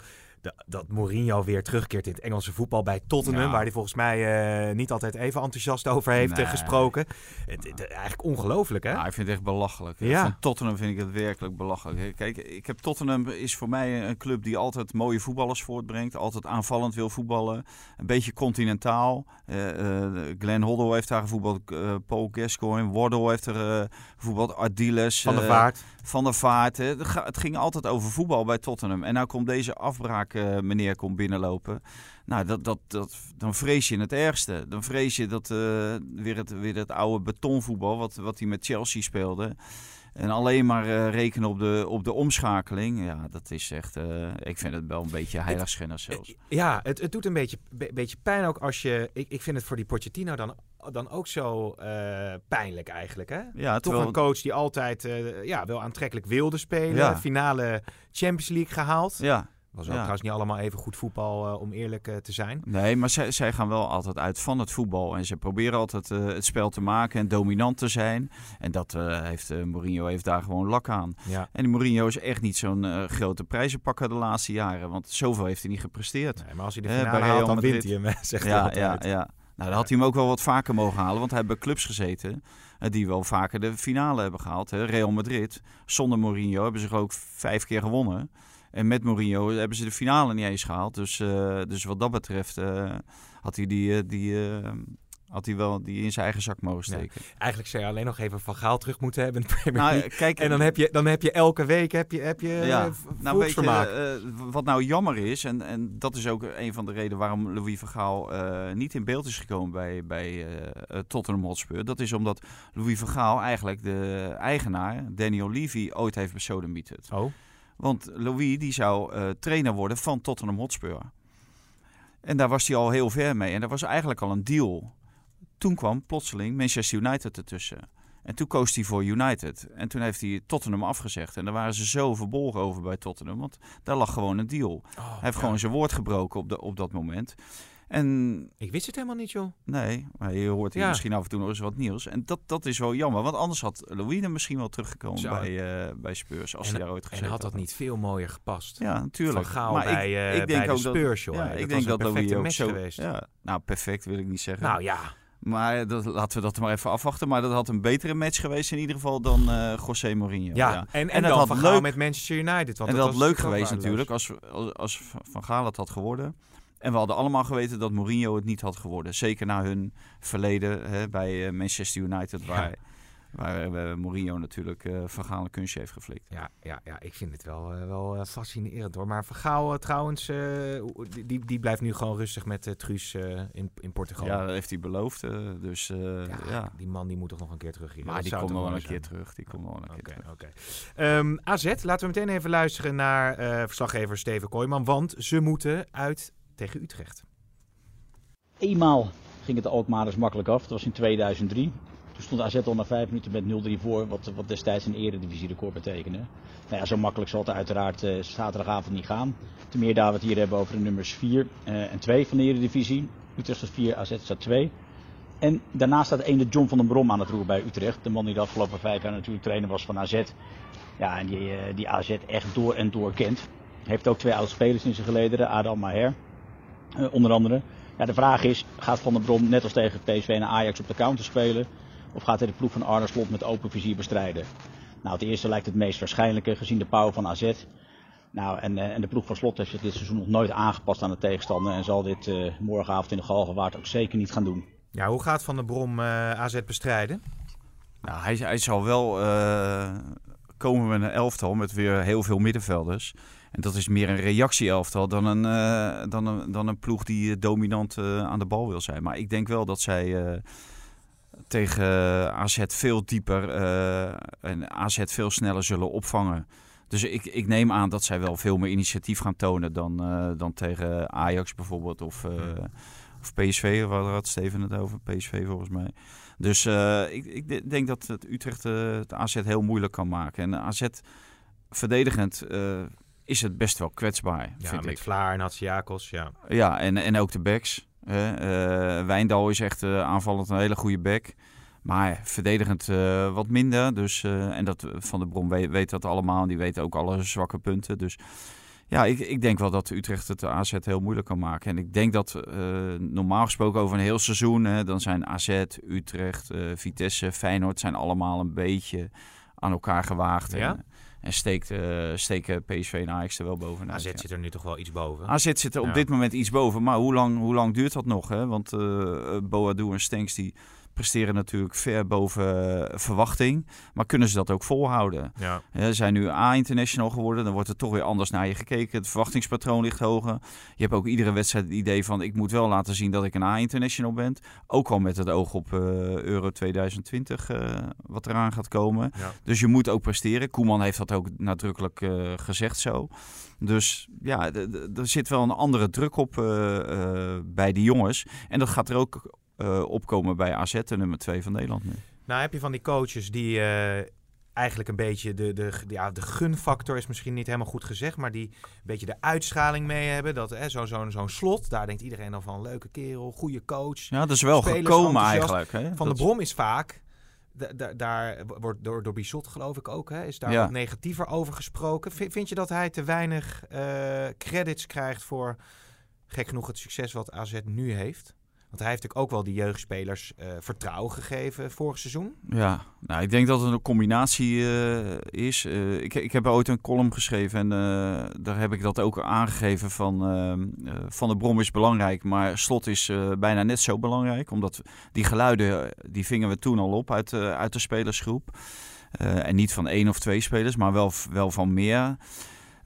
dat Mourinho weer terugkeert in het Engelse voetbal bij Tottenham. Ja. Waar hij volgens mij eh, niet altijd even enthousiast over heeft eh, Nee. gesproken. Het, het- eigenlijk ongelooflijk, hè? Ja, ik vind het echt belachelijk. Ja. Van Tottenham vind ik het werkelijk belachelijk. Kijk, ik heb Tottenham is voor mij een club die altijd mooie voetballers voortbrengt. Altijd aanvallend wil voetballen. Een beetje continentaal. Eh, eh, Glenn Hoddle heeft daar gevoetbald. Paul Gascoigne. Wardle heeft er gevoetbald. Ardiles. Van der Vaart. Van der Vaart. Het ging altijd over voetbal bij Tottenham. En nou komt deze afbraak eh, meneer komt binnenlopen. Nou, dat, dat, dat, dan vrees je het ergste. Dan vrees je dat eh, weer, het, weer het oude betonvoetbal wat, wat hij met Chelsea speelde. En alleen maar eh, rekenen op de, op de omschakeling. Ja, dat is echt... ik vind het wel een beetje heiligschennis zelfs. Ja, het, het doet een beetje, be- beetje pijn ook als je... Ik, ik vind het voor die Pochettino dan, dan ook zo pijnlijk eigenlijk, hè? Ja, Toch terwijl, een coach die altijd ja, wel aantrekkelijk wilde spelen. Ja. Finale Champions League gehaald. ja, Was ook Ja. trouwens niet allemaal even goed voetbal, eh, om eerlijk eh, te zijn. Nee, maar zij, zij gaan wel altijd uit van het voetbal. En ze proberen altijd eh, het spel te maken en dominant te zijn. En dat heeft Mourinho heeft daar gewoon lak aan. Ja. En die Mourinho is echt niet zo'n grote prijzenpakker de laatste jaren. Want zoveel heeft hij niet gepresteerd. Nee, maar als hij de finale haalt, dan wint hij hem, zegt hij Ja, altijd. ja, ja. Nou, dan had hij hem ook wel wat vaker mogen halen. Want hij heeft bij clubs gezeten die wel vaker de finale hebben gehaald. Hè. Real Madrid, zonder Mourinho, hebben ze ik vijf keer gewonnen. En met Mourinho hebben ze de finale niet eens gehaald. Dus, eh, dus wat dat betreft eh, had hij die, eh, die, had hij wel die in zijn eigen zak mogen Ja. steken. Eigenlijk zou je alleen nog even Van Gaal terug moeten hebben in de Premier Nou, League. kijk, En dan heb, je, dan heb je elke week heb je, heb je Ja, nou weet je, volksvermaak. wat nou jammer is, en, en dat is ook een van de redenen waarom Louis van Gaal niet in beeld is gekomen bij, bij Tottenham Hotspur. Dat is omdat Louis van Gaal eigenlijk de eigenaar, Daniel Levy, ooit heeft besodemieterd. oh, Want Louis die zou eh, trainer worden van Tottenham Hotspur. En daar was hij al heel ver mee. En dat was eigenlijk al een deal. Toen kwam plotseling Manchester United ertussen. En toen koos hij voor United. En toen heeft hij Tottenham afgezegd. En daar waren ze zo verbolgen over bij Tottenham. Want daar lag gewoon een deal. Oh, Hij heeft ja. gewoon zijn woord gebroken op, de, op dat moment. En Ik wist het helemaal niet, joh. nee, maar je hoort hier Ja. misschien af en toe nog eens wat nieuws. En dat, dat is wel jammer. Want anders had Louis er misschien wel teruggekomen Zo. bij, eh, bij Spurs. Als En- hij daar ooit En gezeten had dat niet veel mooier gepast? Ja, natuurlijk. Van Gaal maar bij, ik, eh, ik denk bij ook de dat, Spurs, joh. ja, hè. ik Dat denk dat Louis ook zo geweest. Ja, nou, perfect wil ik niet zeggen. Nou ja, Maar dat, laten we dat maar even afwachten. Maar dat had een betere match geweest in ieder geval dan eh José Mourinho. ja. En, en, En dat dan had Van Gaal leuk- met Manchester United. Want en dat had was leuk geweest natuurlijk als, als, als Van Gaal het had geworden. En we hadden allemaal geweten dat Mourinho het niet had geworden. Zeker na hun verleden hè, bij Manchester United, waar, waar Mourinho natuurlijk uh, vergane kunstje heeft geflikt. Ja, ja, ja, ik vind het wel, wel fascinerend hoor. Maar Vergaal trouwens, die, die blijft nu gewoon rustig met Truus in, in Portugal. Ja, dat heeft hij beloofd. dus ja, ja, Die man die moet toch nog een keer terug hier. Maar die komt nog wel een keer terug. Die komt nog wel een keer terug. Oké. Um, AZ, laten we meteen even luisteren naar verslaggever Steven Kooijman. Want ze moeten uit tegen Utrecht. Eenmaal ging het Alkmaar makkelijk af. Dat was in 2003. Toen stond AZ al na vijf minuten met 0-3 voor, wat, wat destijds een eredivisie-record betekende. Nou ja, zo makkelijk zal het uiteraard uh, zaterdagavond niet gaan. Ten meer daar we het hier hebben over de nummers 4 uh, eh, en 2 van de eredivisie. Utrecht staat 4, AZ staat 2. En daarnaast staat ene John van den Brom aan het roer bij Utrecht. De man die de afgelopen vijf jaar natuurlijk trainer was van AZ. Ja, en die, uh, die AZ echt door en door kent. Heeft ook twee oude spelers in zijn geleden, Adam Maher. Uh, onder andere. Ja, de vraag is, gaat Van der Brom net als tegen PSV en Ajax op de counter spelen? Of gaat hij de ploeg van Arne Slot met open vizier bestrijden? Nou, het eerste lijkt het meest waarschijnlijke, gezien de power van AZ. Nou, en, eh, en de ploeg van Slot heeft zich dit seizoen nog nooit aangepast aan de tegenstander. En zal dit uh, morgenavond in de Galgenwaard ook zeker niet gaan doen. Ja, hoe gaat Van der Brom uh, AZ bestrijden? Nou, hij, hij zal wel uh, komen met een elftal met weer heel veel middenvelders. En dat is meer een reactie-elftal dan een, uh, dan, een, dan een ploeg die eh, dominant uh, aan de bal wil zijn. Maar ik denk wel dat zij uh, tegen AZ veel dieper en AZ veel sneller zullen opvangen. Dus ik, ik neem aan dat zij wel veel meer initiatief gaan tonen dan, dan tegen Ajax bijvoorbeeld of, of PSV. Waar had Steven het over? PSV volgens mij. Dus ik, ik denk dat het Utrecht het AZ heel moeilijk kan maken. En AZ verdedigend is het best wel kwetsbaar. Ja, vind met ik. Vlaar en Hatsiakos, ja. Ja, en, en ook de backs. Uh, Wijndal is echt uh, aanvallend een hele goede back. Maar verdedigend uh, wat minder. Dus, en dat Van de Bron weet, weet, dat allemaal. Die weet ook alle zwakke punten. Dus ja, ik, ik denk wel dat Utrecht het AZ heel moeilijk kan maken. En ik denk dat normaal gesproken over een heel seizoen... Hè, dan zijn AZ, Utrecht, Vitesse, Feyenoord... zijn allemaal een beetje aan elkaar gewaagd. Ja? En, en steekt, uh, steken PSV en Ajax er wel bovenaan. AZ zit er nu toch wel iets boven? AZ zit er op dit moment iets boven. Maar hoe lang, hoe lang duurt dat nog? Hè? Want uh, Boadu en Stenks die presteren natuurlijk ver boven verwachting. Maar kunnen ze dat ook volhouden? Ja. Ze zijn nu A-international geworden. Dan wordt er toch weer anders naar je gekeken. Het verwachtingspatroon ligt hoger. Je hebt ook iedere wedstrijd het idee van... ik moet wel laten zien dat ik een A-international ben. Ook al met het oog op uh, Euro 2020 uh, wat eraan gaat komen. Ja. Dus je moet ook presteren. Koeman heeft dat ook nadrukkelijk uh, gezegd zo. Dus ja, er zit wel een andere druk op bij die jongens. En dat gaat er ook uh, opkomen bij AZ, de nummer 2 van Nederland nu. Nou heb je van die coaches die uh, eigenlijk een beetje de, de, ja, de gunfactor is misschien niet helemaal goed gezegd, maar die een beetje de uitschaling mee hebben. Dat zo'n zo, zo slot, daar denkt iedereen dan van leuke kerel, goede coach. Ja, dat is wel gekomen eigenlijk. Hè? Van dat... de Brom is vaak daar, daar wordt door, door Bichot geloof ik ook, hè, is daar ja. wat negatiever over gesproken. V vind je dat hij te weinig uh, credits krijgt voor, gek genoeg, het succes wat AZ nu heeft? Want hij heeft ook wel die jeugdspelers uh, vertrouwen gegeven vorig seizoen. Ja, nou, ik denk dat het een combinatie uh, is. Uh, ik, ik heb ooit een column geschreven en daar heb ik dat ook aangegeven van Van de Brom is belangrijk, maar Slot is bijna net zo belangrijk. Omdat die geluiden, die vingen we toen al op uit, uit de spelersgroep. en niet van één of twee spelers, maar wel, wel van meer.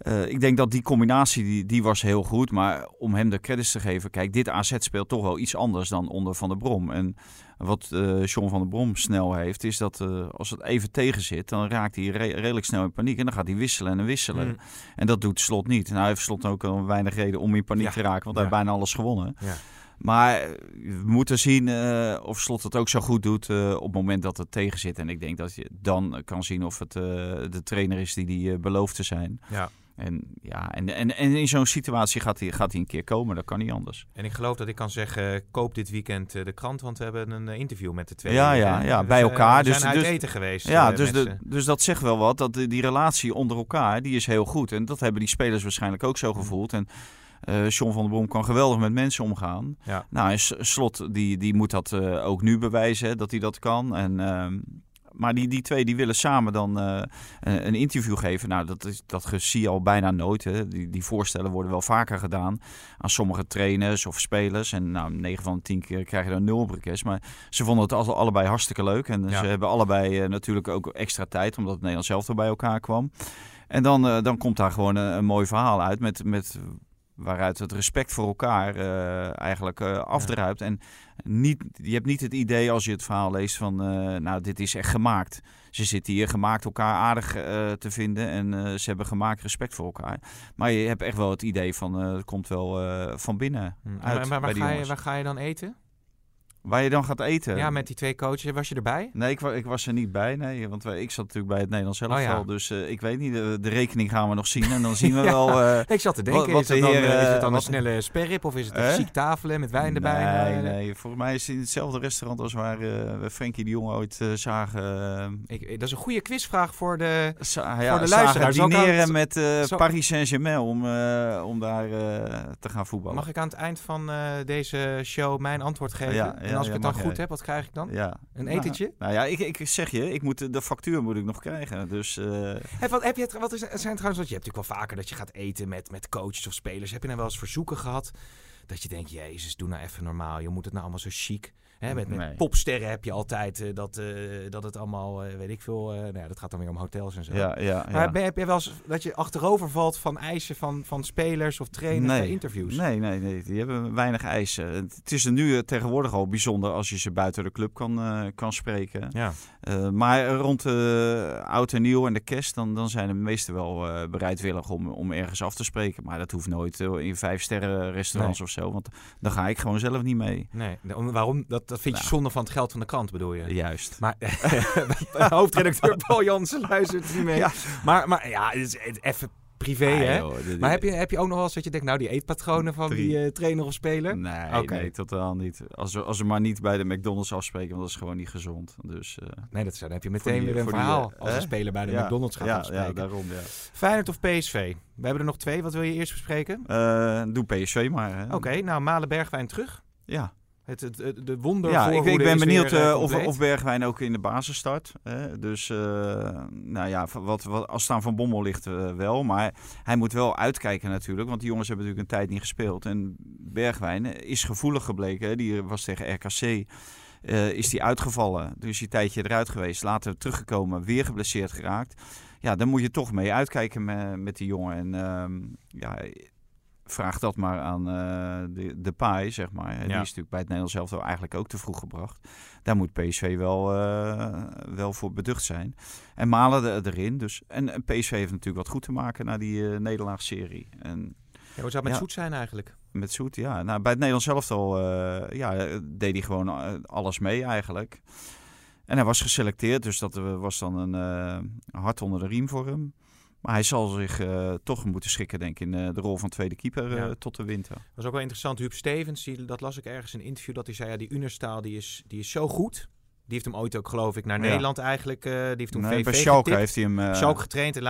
Uh, ik denk dat die combinatie, die, die was heel goed. Maar om hem de credits te geven... Kijk, dit AZ speelt toch wel iets anders dan onder Van der Brom. En wat uh, John van der Brom snel heeft... is dat uh, als het even tegen zit... dan raakt hij re redelijk snel in paniek. En dan gaat hij wisselen en wisselen. Mm. En dat doet Slot niet. Nou, hij heeft Slot ook al weinig reden om in paniek ja. te raken... want hij ja. heeft bijna alles gewonnen. Ja. Maar we moeten zien uh, of Slot het ook zo goed doet uh, op het moment dat het tegen zit. En ik denk dat je dan kan zien of het uh, de trainer is die die belooft te zijn. Ja. En, ja, en, en, en in zo'n situatie gaat hij, gaat hij een keer komen. Dat kan niet anders. En ik geloof dat ik kan zeggen, koop dit weekend de krant. Want we hebben een interview met de twee. Ja, ja, ja bij elkaar. We dus, zijn uit dus, eten geweest. Ja, dus, de, dus dat zegt wel wat. Dat die relatie onder elkaar, die is heel goed. En dat hebben die spelers waarschijnlijk ook zo gevoeld. En uh, John van der Brom kan geweldig met mensen omgaan. Ja. Nou, en Slot die, die moet dat uh, ook nu bewijzen, dat hij dat kan. En... Uh, Maar die, die twee die willen samen dan eh, een, een interview geven. Nou, dat, is, dat zie je al bijna nooit. Hè. Die, die voorstellen worden wel vaker gedaan aan sommige trainers of spelers. En nou, 9 van de 10 keer krijg je dan nul op request. Maar ze vonden het alle- allebei hartstikke leuk. En Ja. ze hebben allebei eh, natuurlijk ook extra tijd, omdat het Nederlands zelf er bij elkaar kwam. En dan, eh, dan komt daar gewoon een, een mooi verhaal uit met, met waaruit het respect voor elkaar eh, eigenlijk eh, afdruipt. En niet, je hebt niet het idee als je het verhaal leest van, eh, nou, dit is echt gemaakt. Ze zitten hier gemaakt elkaar aardig te vinden en ze hebben gemaakt respect voor elkaar. Maar je hebt echt wel het idee van, het komt wel van binnen Hm. uit Maar, maar waar, ga je, waar ga je dan eten? Waar je dan gaat eten. Ja, met die twee coaches. Was je erbij? Nee, ik, ik was er niet bij, nee. Want wij, ik zat natuurlijk bij het Nederlands elftal. Oh ja. Dus eh, ik weet niet, de, de rekening gaan we nog zien. En dan zien we Ja. wel... eh, Ik zat te denken, Wat- wat is, het de dan, heer, eh, is het eh, dan een snelle sperrip of is het een chic tafelen met wijn erbij? Nee, nee. Volgens mij is het in hetzelfde restaurant als waar eh, we Frenkie de Jong ooit eh, zagen. eh, Ik, dat is een goede quizvraag voor de... ja, de zagen luisteraar, dineren het- met eh, Paris Saint-Germain om, eh, om daar eh, te gaan voetballen. Mag ik aan het eind van eh, deze show mijn antwoord geven? Ja, en ja, als ik het dan goed jij. heb, wat krijg ik dan? Ja. Een Nou, etentje? Nou, ja, ik, ik zeg je, ik moet, de- factuur moet ik nog krijgen. Dus eh, Heb, wat, heb je het, wat is, zijn trouwens, want je hebt natuurlijk wel vaker dat je gaat eten met, met coaches of spelers. Heb je nou wel eens verzoeken gehad dat je denkt, jezus, doe nou even normaal. Je moet het nou allemaal zo chic. Hè, met, met Nee. popsterren heb je altijd eh, dat, eh, dat het allemaal, eh, weet ik veel, nou ja, dat gaat dan weer om hotels en zo. ja, ja, Maar ja. ben, heb je wel eens dat je achterover valt van eisen van, van spelers of trainers bij interviews? Nee, nee, nee. Die hebben weinig eisen. Het is er nu tegenwoordig al bijzonder als je ze buiten de club kan, kan spreken. Ja. Eh, maar rond de oud en nieuw en de kerst, dan, dan zijn de meesten wel eh, bereidwillig om, om ergens af te spreken. Maar dat hoeft nooit in vijf sterren restaurants of zo. Want dan ga ik gewoon zelf niet mee. Nee, waarom? Dat, dat vind je Nou. zonde van het geld van de krant, bedoel je? Juist. Maar hoofdredacteur Paul Jansen luistert niet mee. Ja. Maar, maar ja, het is even privé, Ah, hè? joh, dit- Maar heb je, heb je ook nog wel eens dat je denkt, nou, die eetpatronen van Drie. die eh, trainer of speler? Nee, totaal niet. Als we, als we maar niet bij de McDonald's afspreken, want dat is gewoon niet gezond. Dus, eh, Nee, dat is, dan heb je meteen die- weer een die, verhaal eh, als een speler bij de ja, McDonald's gaat ja, afspreken. ja, daarom, ja. Feyenoord of PSV? We hebben er nog twee. Wat wil je eerst bespreken? Doe PSV maar. Oké, nou, Malen Bergwijn terug. Ja, Het, het, het- de wonder ja ik, ik ben benieuwd eh, of, of Bergwijn ook in de basis start. Hè. Dus, eh, nou ja, wat, wat, als staan van Bommel ligt eh, wel. Maar hij moet wel uitkijken natuurlijk. Want die jongens hebben natuurlijk een tijd niet gespeeld. En Bergwijn is gevoelig gebleken. Hè. Die was tegen RKC. is die uitgevallen. Dus die tijdje eruit geweest. Later teruggekomen. Weer geblesseerd geraakt. Ja, dan moet je toch mee uitkijken met, met die jongen. En ehm, ja, vraag dat maar aan eh, de, de paai, zeg maar. Die is natuurlijk bij het Nederlands zelf wel eigenlijk ook te vroeg gebracht. Daar moet PSV wel, eh, wel voor beducht zijn. En Malen de- erin. Dus. En, en PSV heeft natuurlijk wat goed te maken na die eh nederlaagserie. En Ja, hoe zou het met Ja. Zoet zijn eigenlijk? met Zoet, ja. Nou, bij het Nederlands zelf al ja, deed hij gewoon alles mee eigenlijk. En hij was geselecteerd, dus dat was dan een hart onder de riem voor hem. Maar hij zal zich eh, toch moeten schikken, denk ik, in eh, de rol van tweede keeper eh, Ja. tot de winter. Dat was ook wel interessant. Huub Stevens, die, dat las ik ergens in een interview, dat hij zei, ja, die Unerstaal die is, die is zo goed. Die heeft hem ooit ook, geloof ik, naar Ja. Nederland eigenlijk, eh, die heeft toen Nee, VV bij Schalke heeft hij hem... eh, Schalke getraind en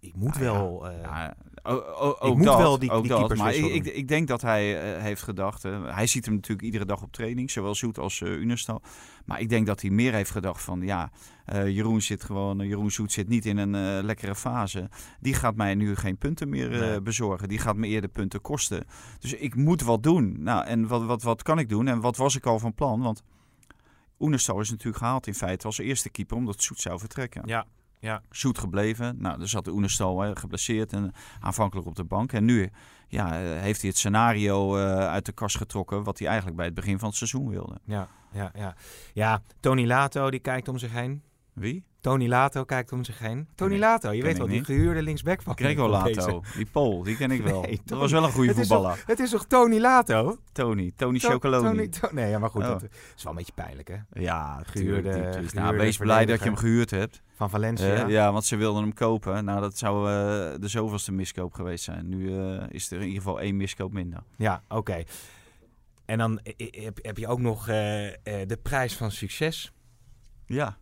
ik ik, ik moet Nou wel... eh, o- ook moet wel die- die keepers Maar ik, ik, ik denk dat hij eh, heeft gedacht. eh, hij ziet hem natuurlijk iedere dag op training, zowel Zoet als Unestal. Maar ik denk dat hij meer heeft gedacht van ja, Jeroen zit gewoon, Jeroen Zoet zit niet in een lekkere fase. Die gaat mij nu geen punten meer Nee. bezorgen. Die gaat me eerder punten kosten. Dus ik moet wat doen. Nou, en wat, wat, wat kan ik doen? En wat was ik al van plan? Want Oenestal is natuurlijk gehaald in feite als eerste keeper omdat Zoet zou vertrekken. ja, ja. Zoet gebleven. Nou, er zat de Oenestal hè, geblesseerd en aanvankelijk op de bank. En nu ja, eh, heeft hij het scenario eh, uit de kast getrokken wat hij eigenlijk bij het begin van het seizoen wilde. Ja, ja, ja. Ja, Tony Lato, die kijkt om zich heen. Wie? Tony Lato kijkt om zich heen. Tony Lato, je weet wel, die gehuurde linksback van Gregor. Lato, die Pool, die ken ik wel. Nee, dat was wel een goede Het is, voetballer. toch, het is toch Tony Lato? Tony, Tony To- Chocoloni. Tony- To- nee, ja, maar goed, Oh. dat is wel een beetje pijnlijk, hè? Ja, Gehuurde- tuurlijk, die- die- gehuurde nou, wees blij dat je hem gehuurd hebt. Van Valencia. Eh, ja, want ze wilden hem kopen. Nou, dat zou eh, de zoveelste miskoop geweest zijn. Nu eh, is er in ieder geval één miskoop minder. Ja, oké. En dan heb, heb je ook nog de prijs van succes. Ja,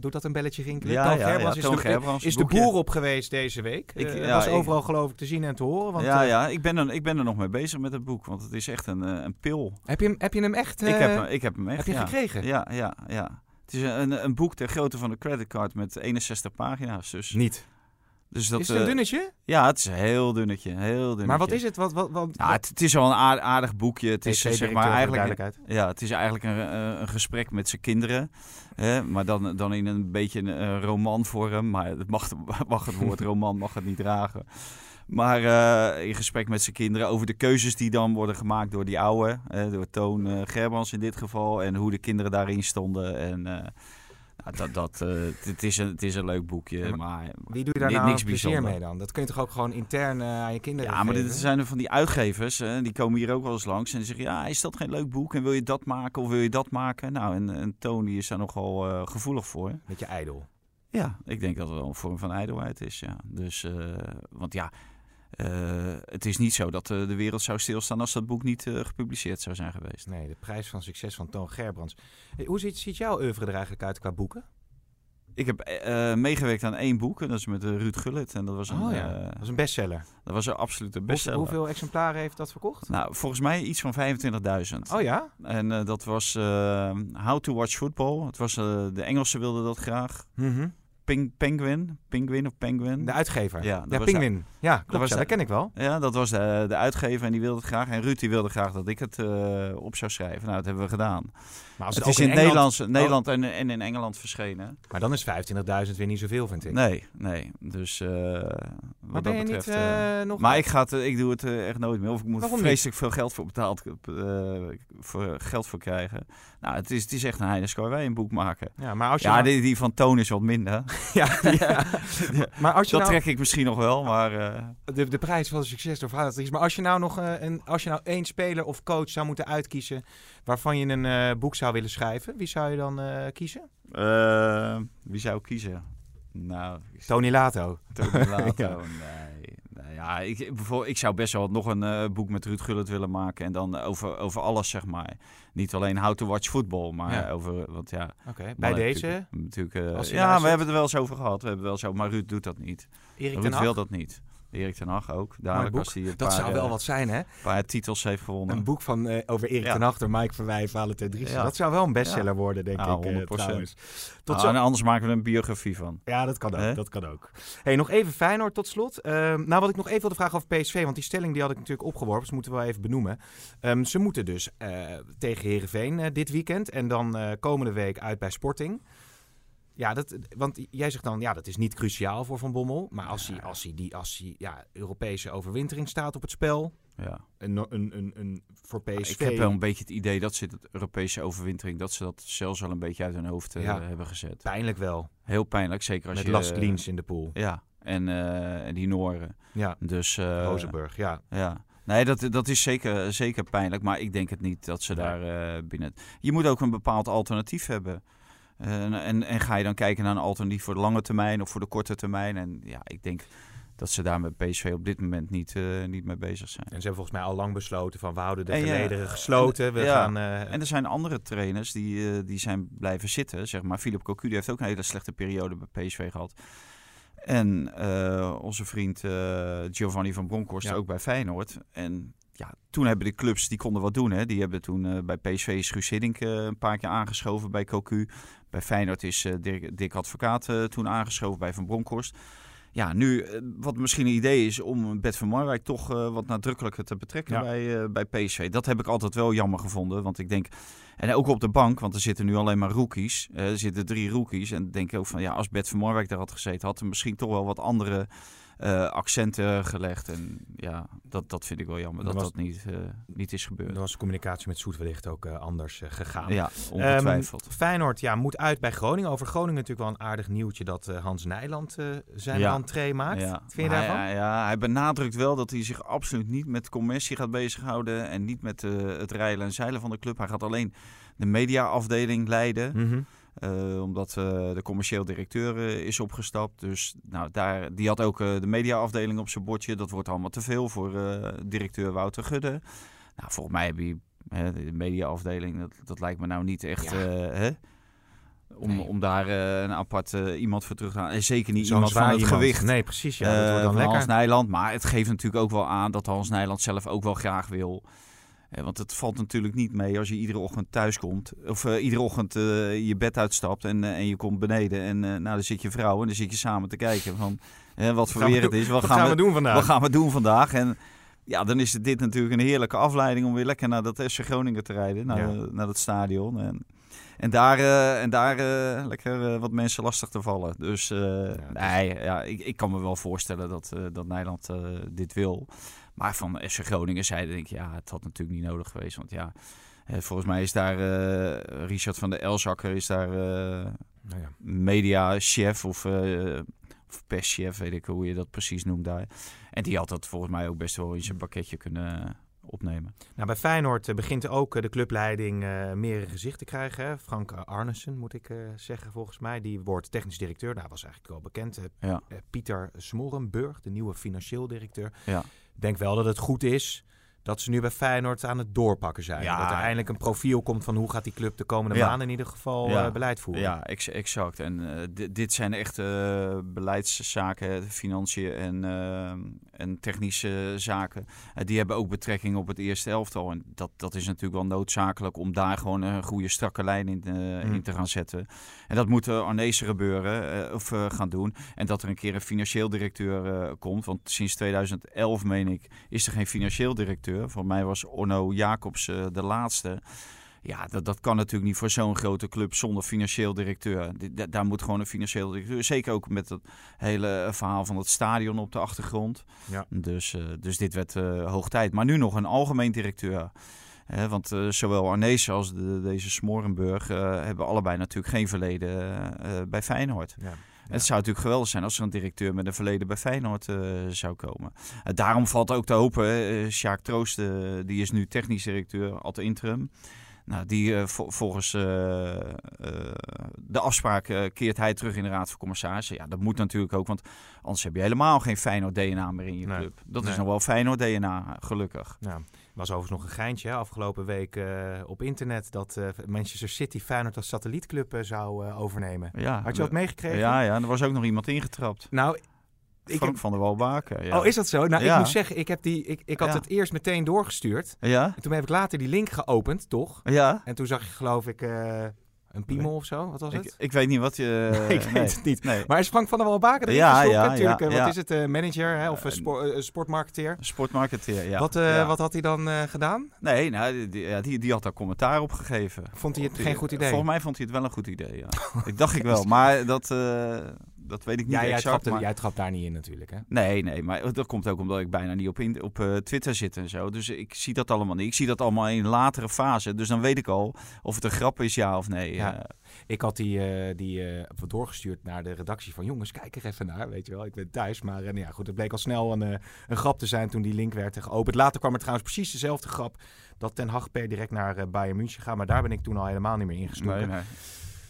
Doet dat een belletje rinkelen? Ja, Toon ja, Gerbrands ja, is, Toon de, Gerbrands, is de boer op geweest deze week. Ik- Eh, was ik- overal geloof ik te zien en te horen. Want, ja, eh, ja ik, ben er, ik ben er nog mee bezig met het boek. Want het is echt een, eh, een pil. Heb, je hem, heb je hem echt ik, heb, hem- ik heb hem echt. heb je gekregen? Ja, ja, ja. Het is een, een boek ter grootte van de creditcard met 61 pagina's. Dus, Niet. Dus dat, is het een eh, dunnetje? Ja, het is een heel dunnetje. Heel dunnetje. Maar wat is het? Wat, wat, wat, Ja, het, het is wel een aard- aardig boekje. Het is zeg maar eigenlijk. Ja, het is eigenlijk een, eh, een gesprek met zijn kinderen. Hè? Maar dan, dan in een beetje een romanvorm. Maar het mag, mag het woord roman mag het niet dragen. Maar eh, in gesprek met zijn kinderen over de keuzes die dan worden gemaakt door die oude. hè, door Toon Gerbrands in dit geval. En hoe de kinderen daarin stonden. En dat, dat, eh, het, is een, het is een leuk boekje. Ja, maar maar, Wie doe je daar nou niks plezier bijzonder. mee dan? Dat kun je toch ook gewoon intern eh, aan je kinderen Ja, maar dit zijn er van die uitgevers. Die komen hier ook wel eens langs. En die zeggen, ja, is dat geen leuk boek? En wil je dat maken of wil je dat maken? Nou, en, en Tony is daar nogal eh, gevoelig voor. Met je ijdel. Ja, ik denk dat het wel een vorm van ijdelheid is, ja. Dus, want ja, het is niet zo dat eh, de wereld zou stilstaan als dat boek niet eh, gepubliceerd zou zijn geweest. Nee, de prijs van succes van Toon Gerbrands. Hey, hoe ziet, ziet jouw oeuvre er eigenlijk uit qua boeken? Ik heb eh, meegewerkt aan één boek, en dat is met eh, Ruud Gullit. En dat was een, oh ja, eh, dat is een bestseller. dat was een absolute bestseller. hoeveel exemplaren heeft dat verkocht? Nou, volgens mij iets van 25.000. Oh ja? En eh, dat was eh, How to Watch Football. Het was, eh, de Engelsen wilden dat graag. Mhm. Ping, penguin? Penguin of Penguin? De uitgever. Ja, dat ja was Penguin. Ja, klopt. was ja, de- dat ken ik wel. Ja, dat was de, de uitgever en die wilde het graag. En Ruud die wilde graag dat ik het eh, op zou schrijven. Nou, dat hebben we gedaan. Maar als het is in, Engeland- Nederlands, Nederland en, en in Engeland verschenen. Maar dan is 25.000 weer niet zoveel, vind ik. Nee, nee. Dus eh, wat dat je betreft... niet eh, eh, nog... maar ik, ga het, eh, ik doe het eh, echt nooit meer. Of ik moet Waarom vreselijk veel geld voor betaald eh, voor geld voor krijgen. Nou, het is, het is echt een heidenskooi een boek maken. Ja, maar als je Ja, nou- die, die van Toon is wat minder. ja, ja. maar als je Dat nou... trek ik misschien nog wel, maar... eh, de, de prijs van succes door verhaalactrice. Maar als je nou nog eh, een, als je nou één speler of coach zou moeten uitkiezen waarvan je een eh, boek zou willen schrijven, wie zou je dan kiezen? wie zou ik kiezen? Nou, Tony Lato. Tony Lato, Ja. nee. Ja, ik, bijvoorbeeld, ik zou best wel nog een boek met Ruud Gullit willen maken. En dan over, over alles, zeg maar. Niet alleen how to watch football, maar Ja. over... Want ja, bij deze Natuurlijk, natuurlijk, eh, ja, luistert. we hebben het er wel eens over gehad. We hebben wel zo, maar Ruud doet dat niet. Erik Ruud wil dat niet. Erik ten Hag ook. Dadelijk boek. als hij een Dat paar, zou wel eh, wat zijn, hè? paar titels heeft gewonnen. Een boek van, eh, over Erik Ja. ten Hag door Mike Verwij, Valentijn Driessen. Ja. Dat zou wel een bestseller worden, denk ik, eh, 100%. trouwens. Tot Nou, zo. en anders maken we er een biografie van. Ja, dat kan ook. Dat kan ook. Hey, nog even Feyenoord tot slot. Ehm, nou, wat ik nog even wilde vragen over PSV, want die stelling die had ik natuurlijk opgeworpen, dus moeten we wel even benoemen. Ehm, ze moeten dus eh, tegen Herenveen eh, dit weekend en dan eh, komende week uit bij Sporting. Ja, dat, want jij zegt dan, ja, dat is niet cruciaal voor Van Bommel. Maar als hij, als hij die als hij, ja, Europese overwintering staat op het spel, Ja. een, een, een, een, voor PSV... Ik heb wel een beetje het idee dat ze de Europese overwintering, dat ze dat zelfs al een beetje uit hun hoofd eh, Ja. hebben gezet. Pijnlijk wel, Heel pijnlijk, zeker als met je... Last Liens in de pool. Ja, en, eh, en die Nooren. Ja, Dus, eh, Rozenburg, ja. Ja. Nee, dat, dat is zeker, zeker pijnlijk, maar ik denk het niet dat ze daar eh, binnen... Je moet ook een bepaald alternatief hebben. En, en, en ga je dan kijken naar een alternatief voor de lange termijn of voor de korte termijn? En ja, ik denk dat ze daar met PSV op dit moment niet, eh, niet mee bezig zijn. En ze hebben volgens mij al lang besloten van we houden de En ja, gelederen gesloten. We ja, gaan... eh, En er zijn andere trainers die, eh, die zijn blijven zitten. Zeg maar, Philip Cocu die heeft ook een hele slechte periode bij PSV gehad. En onze vriend Giovanni van Bronckhorst Ja. ook bij Feyenoord. En ja, toen hebben de clubs, die konden wat doen. Hè. Die hebben toen eh, bij PSV is Guus Hiddink eh, een paar keer aangeschoven bij Cocu. Bij Feyenoord is eh, Dirk, Dick Advocaat toen aangeschoven bij Van Bronckhorst. Ja, nu, wat misschien een idee is om Bert van Marwijk toch wat nadrukkelijker te betrekken Ja. bij, bij PSV. Dat heb ik altijd wel jammer gevonden. Want ik denk, en ook op de bank, want er zitten nu alleen maar rookies. Er zitten drie rookies. En denk ik ook van, ja, als Bert van Marwijk daar had gezeten, had er misschien toch wel wat andere eh, accenten gelegd. En ja, dat, dat vind ik wel jammer Dat dat was- dat niet, eh, niet is gebeurd. Dan was de communicatie met Soet wellicht ook eh, anders gegaan. Ja, ongetwijfeld. Ehm, Feyenoord ja, moet uit bij Groningen. Over Groningen natuurlijk wel een aardig nieuwtje dat Hans Nijland zijn Ja. entree maakt. Ja. Wat vind je daarvan? Hij, ja, hij benadrukt wel dat hij zich absoluut niet met commercie gaat bezighouden. En niet met het rijlen en zeilen van de club. Hij gaat alleen de mediaafdeling leiden. Mhm. Eh, omdat eh, de commercieel directeur eh, is opgestapt. Dus nou, daar, die had ook eh, de mediaafdeling op zijn bordje. Dat wordt allemaal te veel voor eh, directeur Wouter Gudde. Nou, volgens mij heb je hè, de mediaafdeling, dat, dat lijkt me nou niet echt... Ja. eh, hè? Om, Nee. om daar eh, een apart iemand voor terug te halen. En zeker niet iemand van het iemand. gewicht Nee, precies. Ja, dat wordt dan van lekker. Hans Nijland. Maar het geeft natuurlijk ook wel aan dat Hans Nijland zelf ook wel graag wil. Want het valt natuurlijk niet mee als je iedere ochtend thuis komt. Of eh, iedere ochtend eh, je bed uitstapt en, eh, en je komt beneden. En nou, dan zit je vrouw en dan zit je samen te kijken van wat voor weer het is. Wat, Wat gaan we doen vandaag? Wat gaan we doen vandaag? En ja, dan is dit natuurlijk een heerlijke afleiding om weer lekker naar dat FC Groningen te rijden. Naar, Ja. naar dat stadion. En, en daar, en daar lekker wat mensen lastig te vallen. Dus nee, ja, ik, ik kan me wel voorstellen dat, dat Nederland dit wil. Maar van FC Groningen zeiden denk ik, ja, het had natuurlijk niet nodig geweest. Want ja, eh, volgens mij is daar eh, Richard van der Elzakker is daar eh, Nou ja. mediachef of, of perschef, weet ik hoe je dat precies noemt daar. En die had dat volgens mij ook best wel in zijn pakketje kunnen opnemen. Nou, bij Feyenoord eh, begint ook eh, de clubleiding eh meer een gezicht te krijgen. Hè. Frank Arnesen, moet ik zeggen, volgens mij. Die wordt technisch directeur. Nou, was eigenlijk wel bekend. Ja. Pieter Smorenburg, de nieuwe financieel directeur. Ja. Ik denk wel dat het goed is dat ze nu bij Feyenoord aan het doorpakken zijn. Ja. Dat er eindelijk een profiel komt van hoe gaat die club de komende Ja. maanden in ieder geval Ja. eh, beleid voeren. Ja, ex- exact. En eh, di- dit zijn echt eh, beleidszaken, financiën en, en technische zaken. Die hebben ook betrekking op het eerste elftal. En dat, dat is natuurlijk wel noodzakelijk om daar gewoon een goede strakke lijn in, Mm. in te gaan zetten. En dat moet Arnezen gebeuren of gaan doen. En dat er een keer een financieel directeur komt. Want sinds 2011, meen ik, is er geen financieel directeur. Voor mij was Orno Jacobs eh, de laatste. Ja, dat, dat kan natuurlijk niet voor zo'n grote club zonder financieel directeur. Di- da- Daar moet gewoon een financieel directeur. Zeker ook met het hele verhaal van het stadion op de achtergrond. Ja. Dus, eh, dus dit werd eh, hoog tijd. Maar nu nog een algemeen directeur. Want eh, zowel Arnees als de, deze Smorenburg eh, hebben allebei natuurlijk geen verleden eh, bij Feyenoord. Ja. Het zou natuurlijk geweldig zijn als er een directeur met een verleden bij Feyenoord eh, zou komen. Eh, daarom valt ook te hopen. eh, Sjaak Troost, eh, die is nu technisch directeur, ad interim. Nou, die vol- volgens de afspraak keert hij terug in de Raad van Commissarissen. Ja, dat moet natuurlijk ook, want anders heb je helemaal geen Feyenoord DNA meer in je Nee. club. Dat Nee. is nog wel Feyenoord DNA, gelukkig. Nou, was overigens nog een geintje hè, afgelopen week eh, op internet dat eh, Manchester City Feyenoord als satellietclub eh, zou overnemen. Ja, Had je dat meegekregen? Ja, ja, er was ook nog iemand ingetrapt. Nou, ik Frank van der Walbaken. Ja. Oh, is dat zo? Nou, Ja. ik moet zeggen, ik, heb die, ik, ik had Ja. het eerst meteen doorgestuurd. Ja? En toen heb ik later die link geopend, toch? Ja? En toen zag je geloof ik een piemel of zo. Wat was Ik, het? ik weet niet wat je... ik weet het niet. Nee. Maar is Frank van der Walbaken erin Ja, natuurlijk. ja, eh, ja. Wat is het? eh, manager hè, of spo- eh, sportmarketeer? Sportmarketeer, ja. wat, wat had hij dan gedaan? Nee, nou, die, die- die, had daar commentaar op gegeven. Vond hij het die- geen goed idee? Volgens mij vond hij het wel een goed idee, ja. ik dacht ik wel, maar dat, dat weet ik niet Ja, jij trapt, maar- jij trapt daar niet in natuurlijk. Hè? Nee, nee, maar dat komt ook omdat ik bijna niet op, in, op eh, Twitter zit en zo. Dus ik zie dat allemaal niet. Ik zie dat allemaal in latere fase. Dus dan weet ik al of het een grap is, ja of nee. Ja. Eh, Ik had die, eh, die doorgestuurd naar de redactie van jongens, kijk er even naar, weet je wel. Ik ben thuis, maar eh, nou ja, goed, het bleek al snel een, een grap te zijn toen die link werd geopend. Later kwam er trouwens precies dezelfde grap dat Ten Hag per direct naar Bayern München gaat, maar daar ben ik toen al helemaal niet meer ingestoken. nee, nee.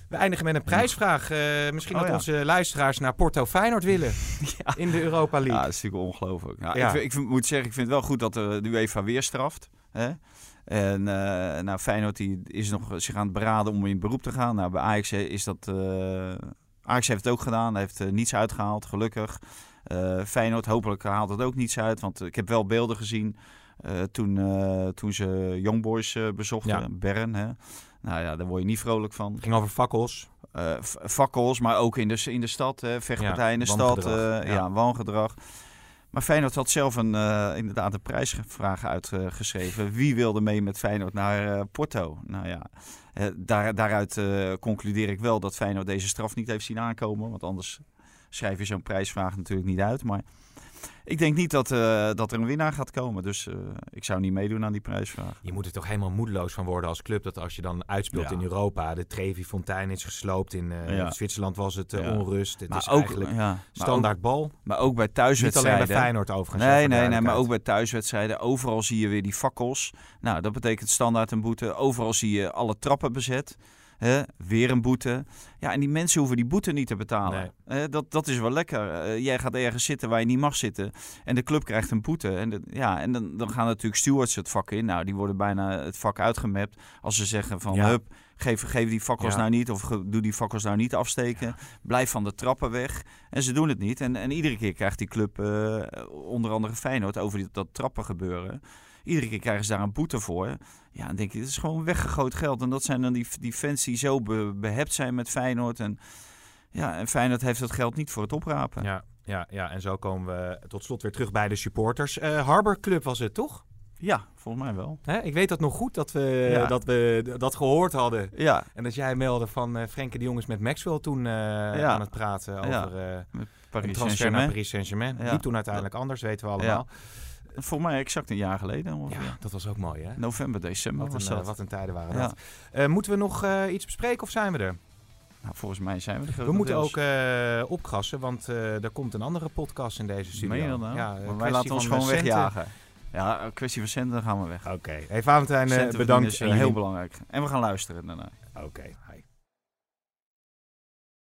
We eindigen met een prijsvraag. Eh, misschien Oh, dat ja. onze luisteraars naar Porto Feyenoord willen Ja. in de Europa League. Ja, dat is natuurlijk ongelooflijk. Nou, Ja. ik, ik moet zeggen, ik vind het wel goed dat de, UEFA weer straft. Hè? En eh nou, Feyenoord die is nog zich aan het beraden om in beroep te gaan. Nou, bij Ajax is dat... eh, Ajax heeft het ook gedaan. Hij heeft niets uitgehaald, gelukkig. Feyenoord hopelijk haalt het ook niets uit. Want ik heb wel beelden gezien toen, toen ze Young Boys bezochten. Ja. Bern, hè. Nou ja, daar word je niet vrolijk van. Het ging over fakkels. V- fakkels, maar ook in de, in de stad. Hè, vechtpartijen in de stad. eh, ja. ja. wangedrag. Maar Feyenoord had zelf een, eh, inderdaad een prijsvraag uitgeschreven. Wie wilde mee met Feyenoord naar Porto? Nou ja, daar, daaruit concludeer ik wel dat Feyenoord deze straf niet heeft zien aankomen. Want anders schrijf je zo'n prijsvraag natuurlijk niet uit. Maar ik denk niet dat, eh, dat er een winnaar gaat komen. Dus eh, ik zou niet meedoen aan die prijsvraag. Je moet er toch helemaal moedeloos van worden als club. Dat als je dan uitspeelt Ja. in Europa. De Trevi-fontein is gesloopt. In eh, Ja. Zwitserland was het onrust. Het Maar is ook, eigenlijk ja, maar ook, standaard bal. maar ook bij Niet alleen thuiswedstrijden. bij Feyenoord overigens. Nee, nee, nee, maar ook bij thuiswedstrijden. Overal zie je weer die fakkels. Nou, dat betekent standaard een boete. Overal zie je alle trappen bezet. Hè, weer een boete. Ja, en die mensen hoeven die boete niet te betalen. Hè, dat, dat is wel lekker. Eh, jij gaat ergens zitten waar je niet mag zitten. En de club krijgt een boete. En, de- ja, en dan, dan gaan natuurlijk stewards het vak in. Nou, die worden bijna het vak uitgemapt. Als ze zeggen van, Ja. hup, geef, geef die fakkels Ja. nou niet. Of doe die fakkels nou niet afsteken. Blijf van de trappen weg. En ze doen het niet. En, en iedere keer krijgt die club, eh, onder andere Feyenoord, over die, dat trappen gebeuren. Iedere keer krijgen ze daar een boete voor. Ja, dan denk je, dit is gewoon weggegooid geld. En dat zijn dan die, die fans die zo be- behept zijn met Feyenoord. En, ja, en Feyenoord heeft dat geld niet voor het oprapen. Ja, ja, ja, en zo komen we tot slot weer terug bij de supporters. Harbor Club was het, toch? Ja, volgens mij wel. Hè? Ik weet dat nog goed, dat we, Ja. dat we dat gehoord hadden. Ja, En dat jij meldde van eh Frenkie de Jong is met Maxwell toen eh, aan het praten over Ja. Paris transfer naar. Paris Saint-Germain. Ja. Liep toen uiteindelijk anders, weten we allemaal. Volgens mij exact een jaar geleden ongeveer. Ja, dat was ook mooi, hè? November, december Wat een, eh, dat. wat een tijden waren dat. Eh, moeten we nog eh, iets bespreken of zijn we er? Nou, volgens mij zijn we er We moeten ook eh opkrassen, want er komt een andere podcast in deze studio. Nou? Ja, Maar wij laten ons gewoon centen. wegjagen. Ja, een kwestie van centen, dan gaan we weg. Oké. Hey, Valentijn, bedankt. is heel belangrijk. En we gaan luisteren daarna. Oké.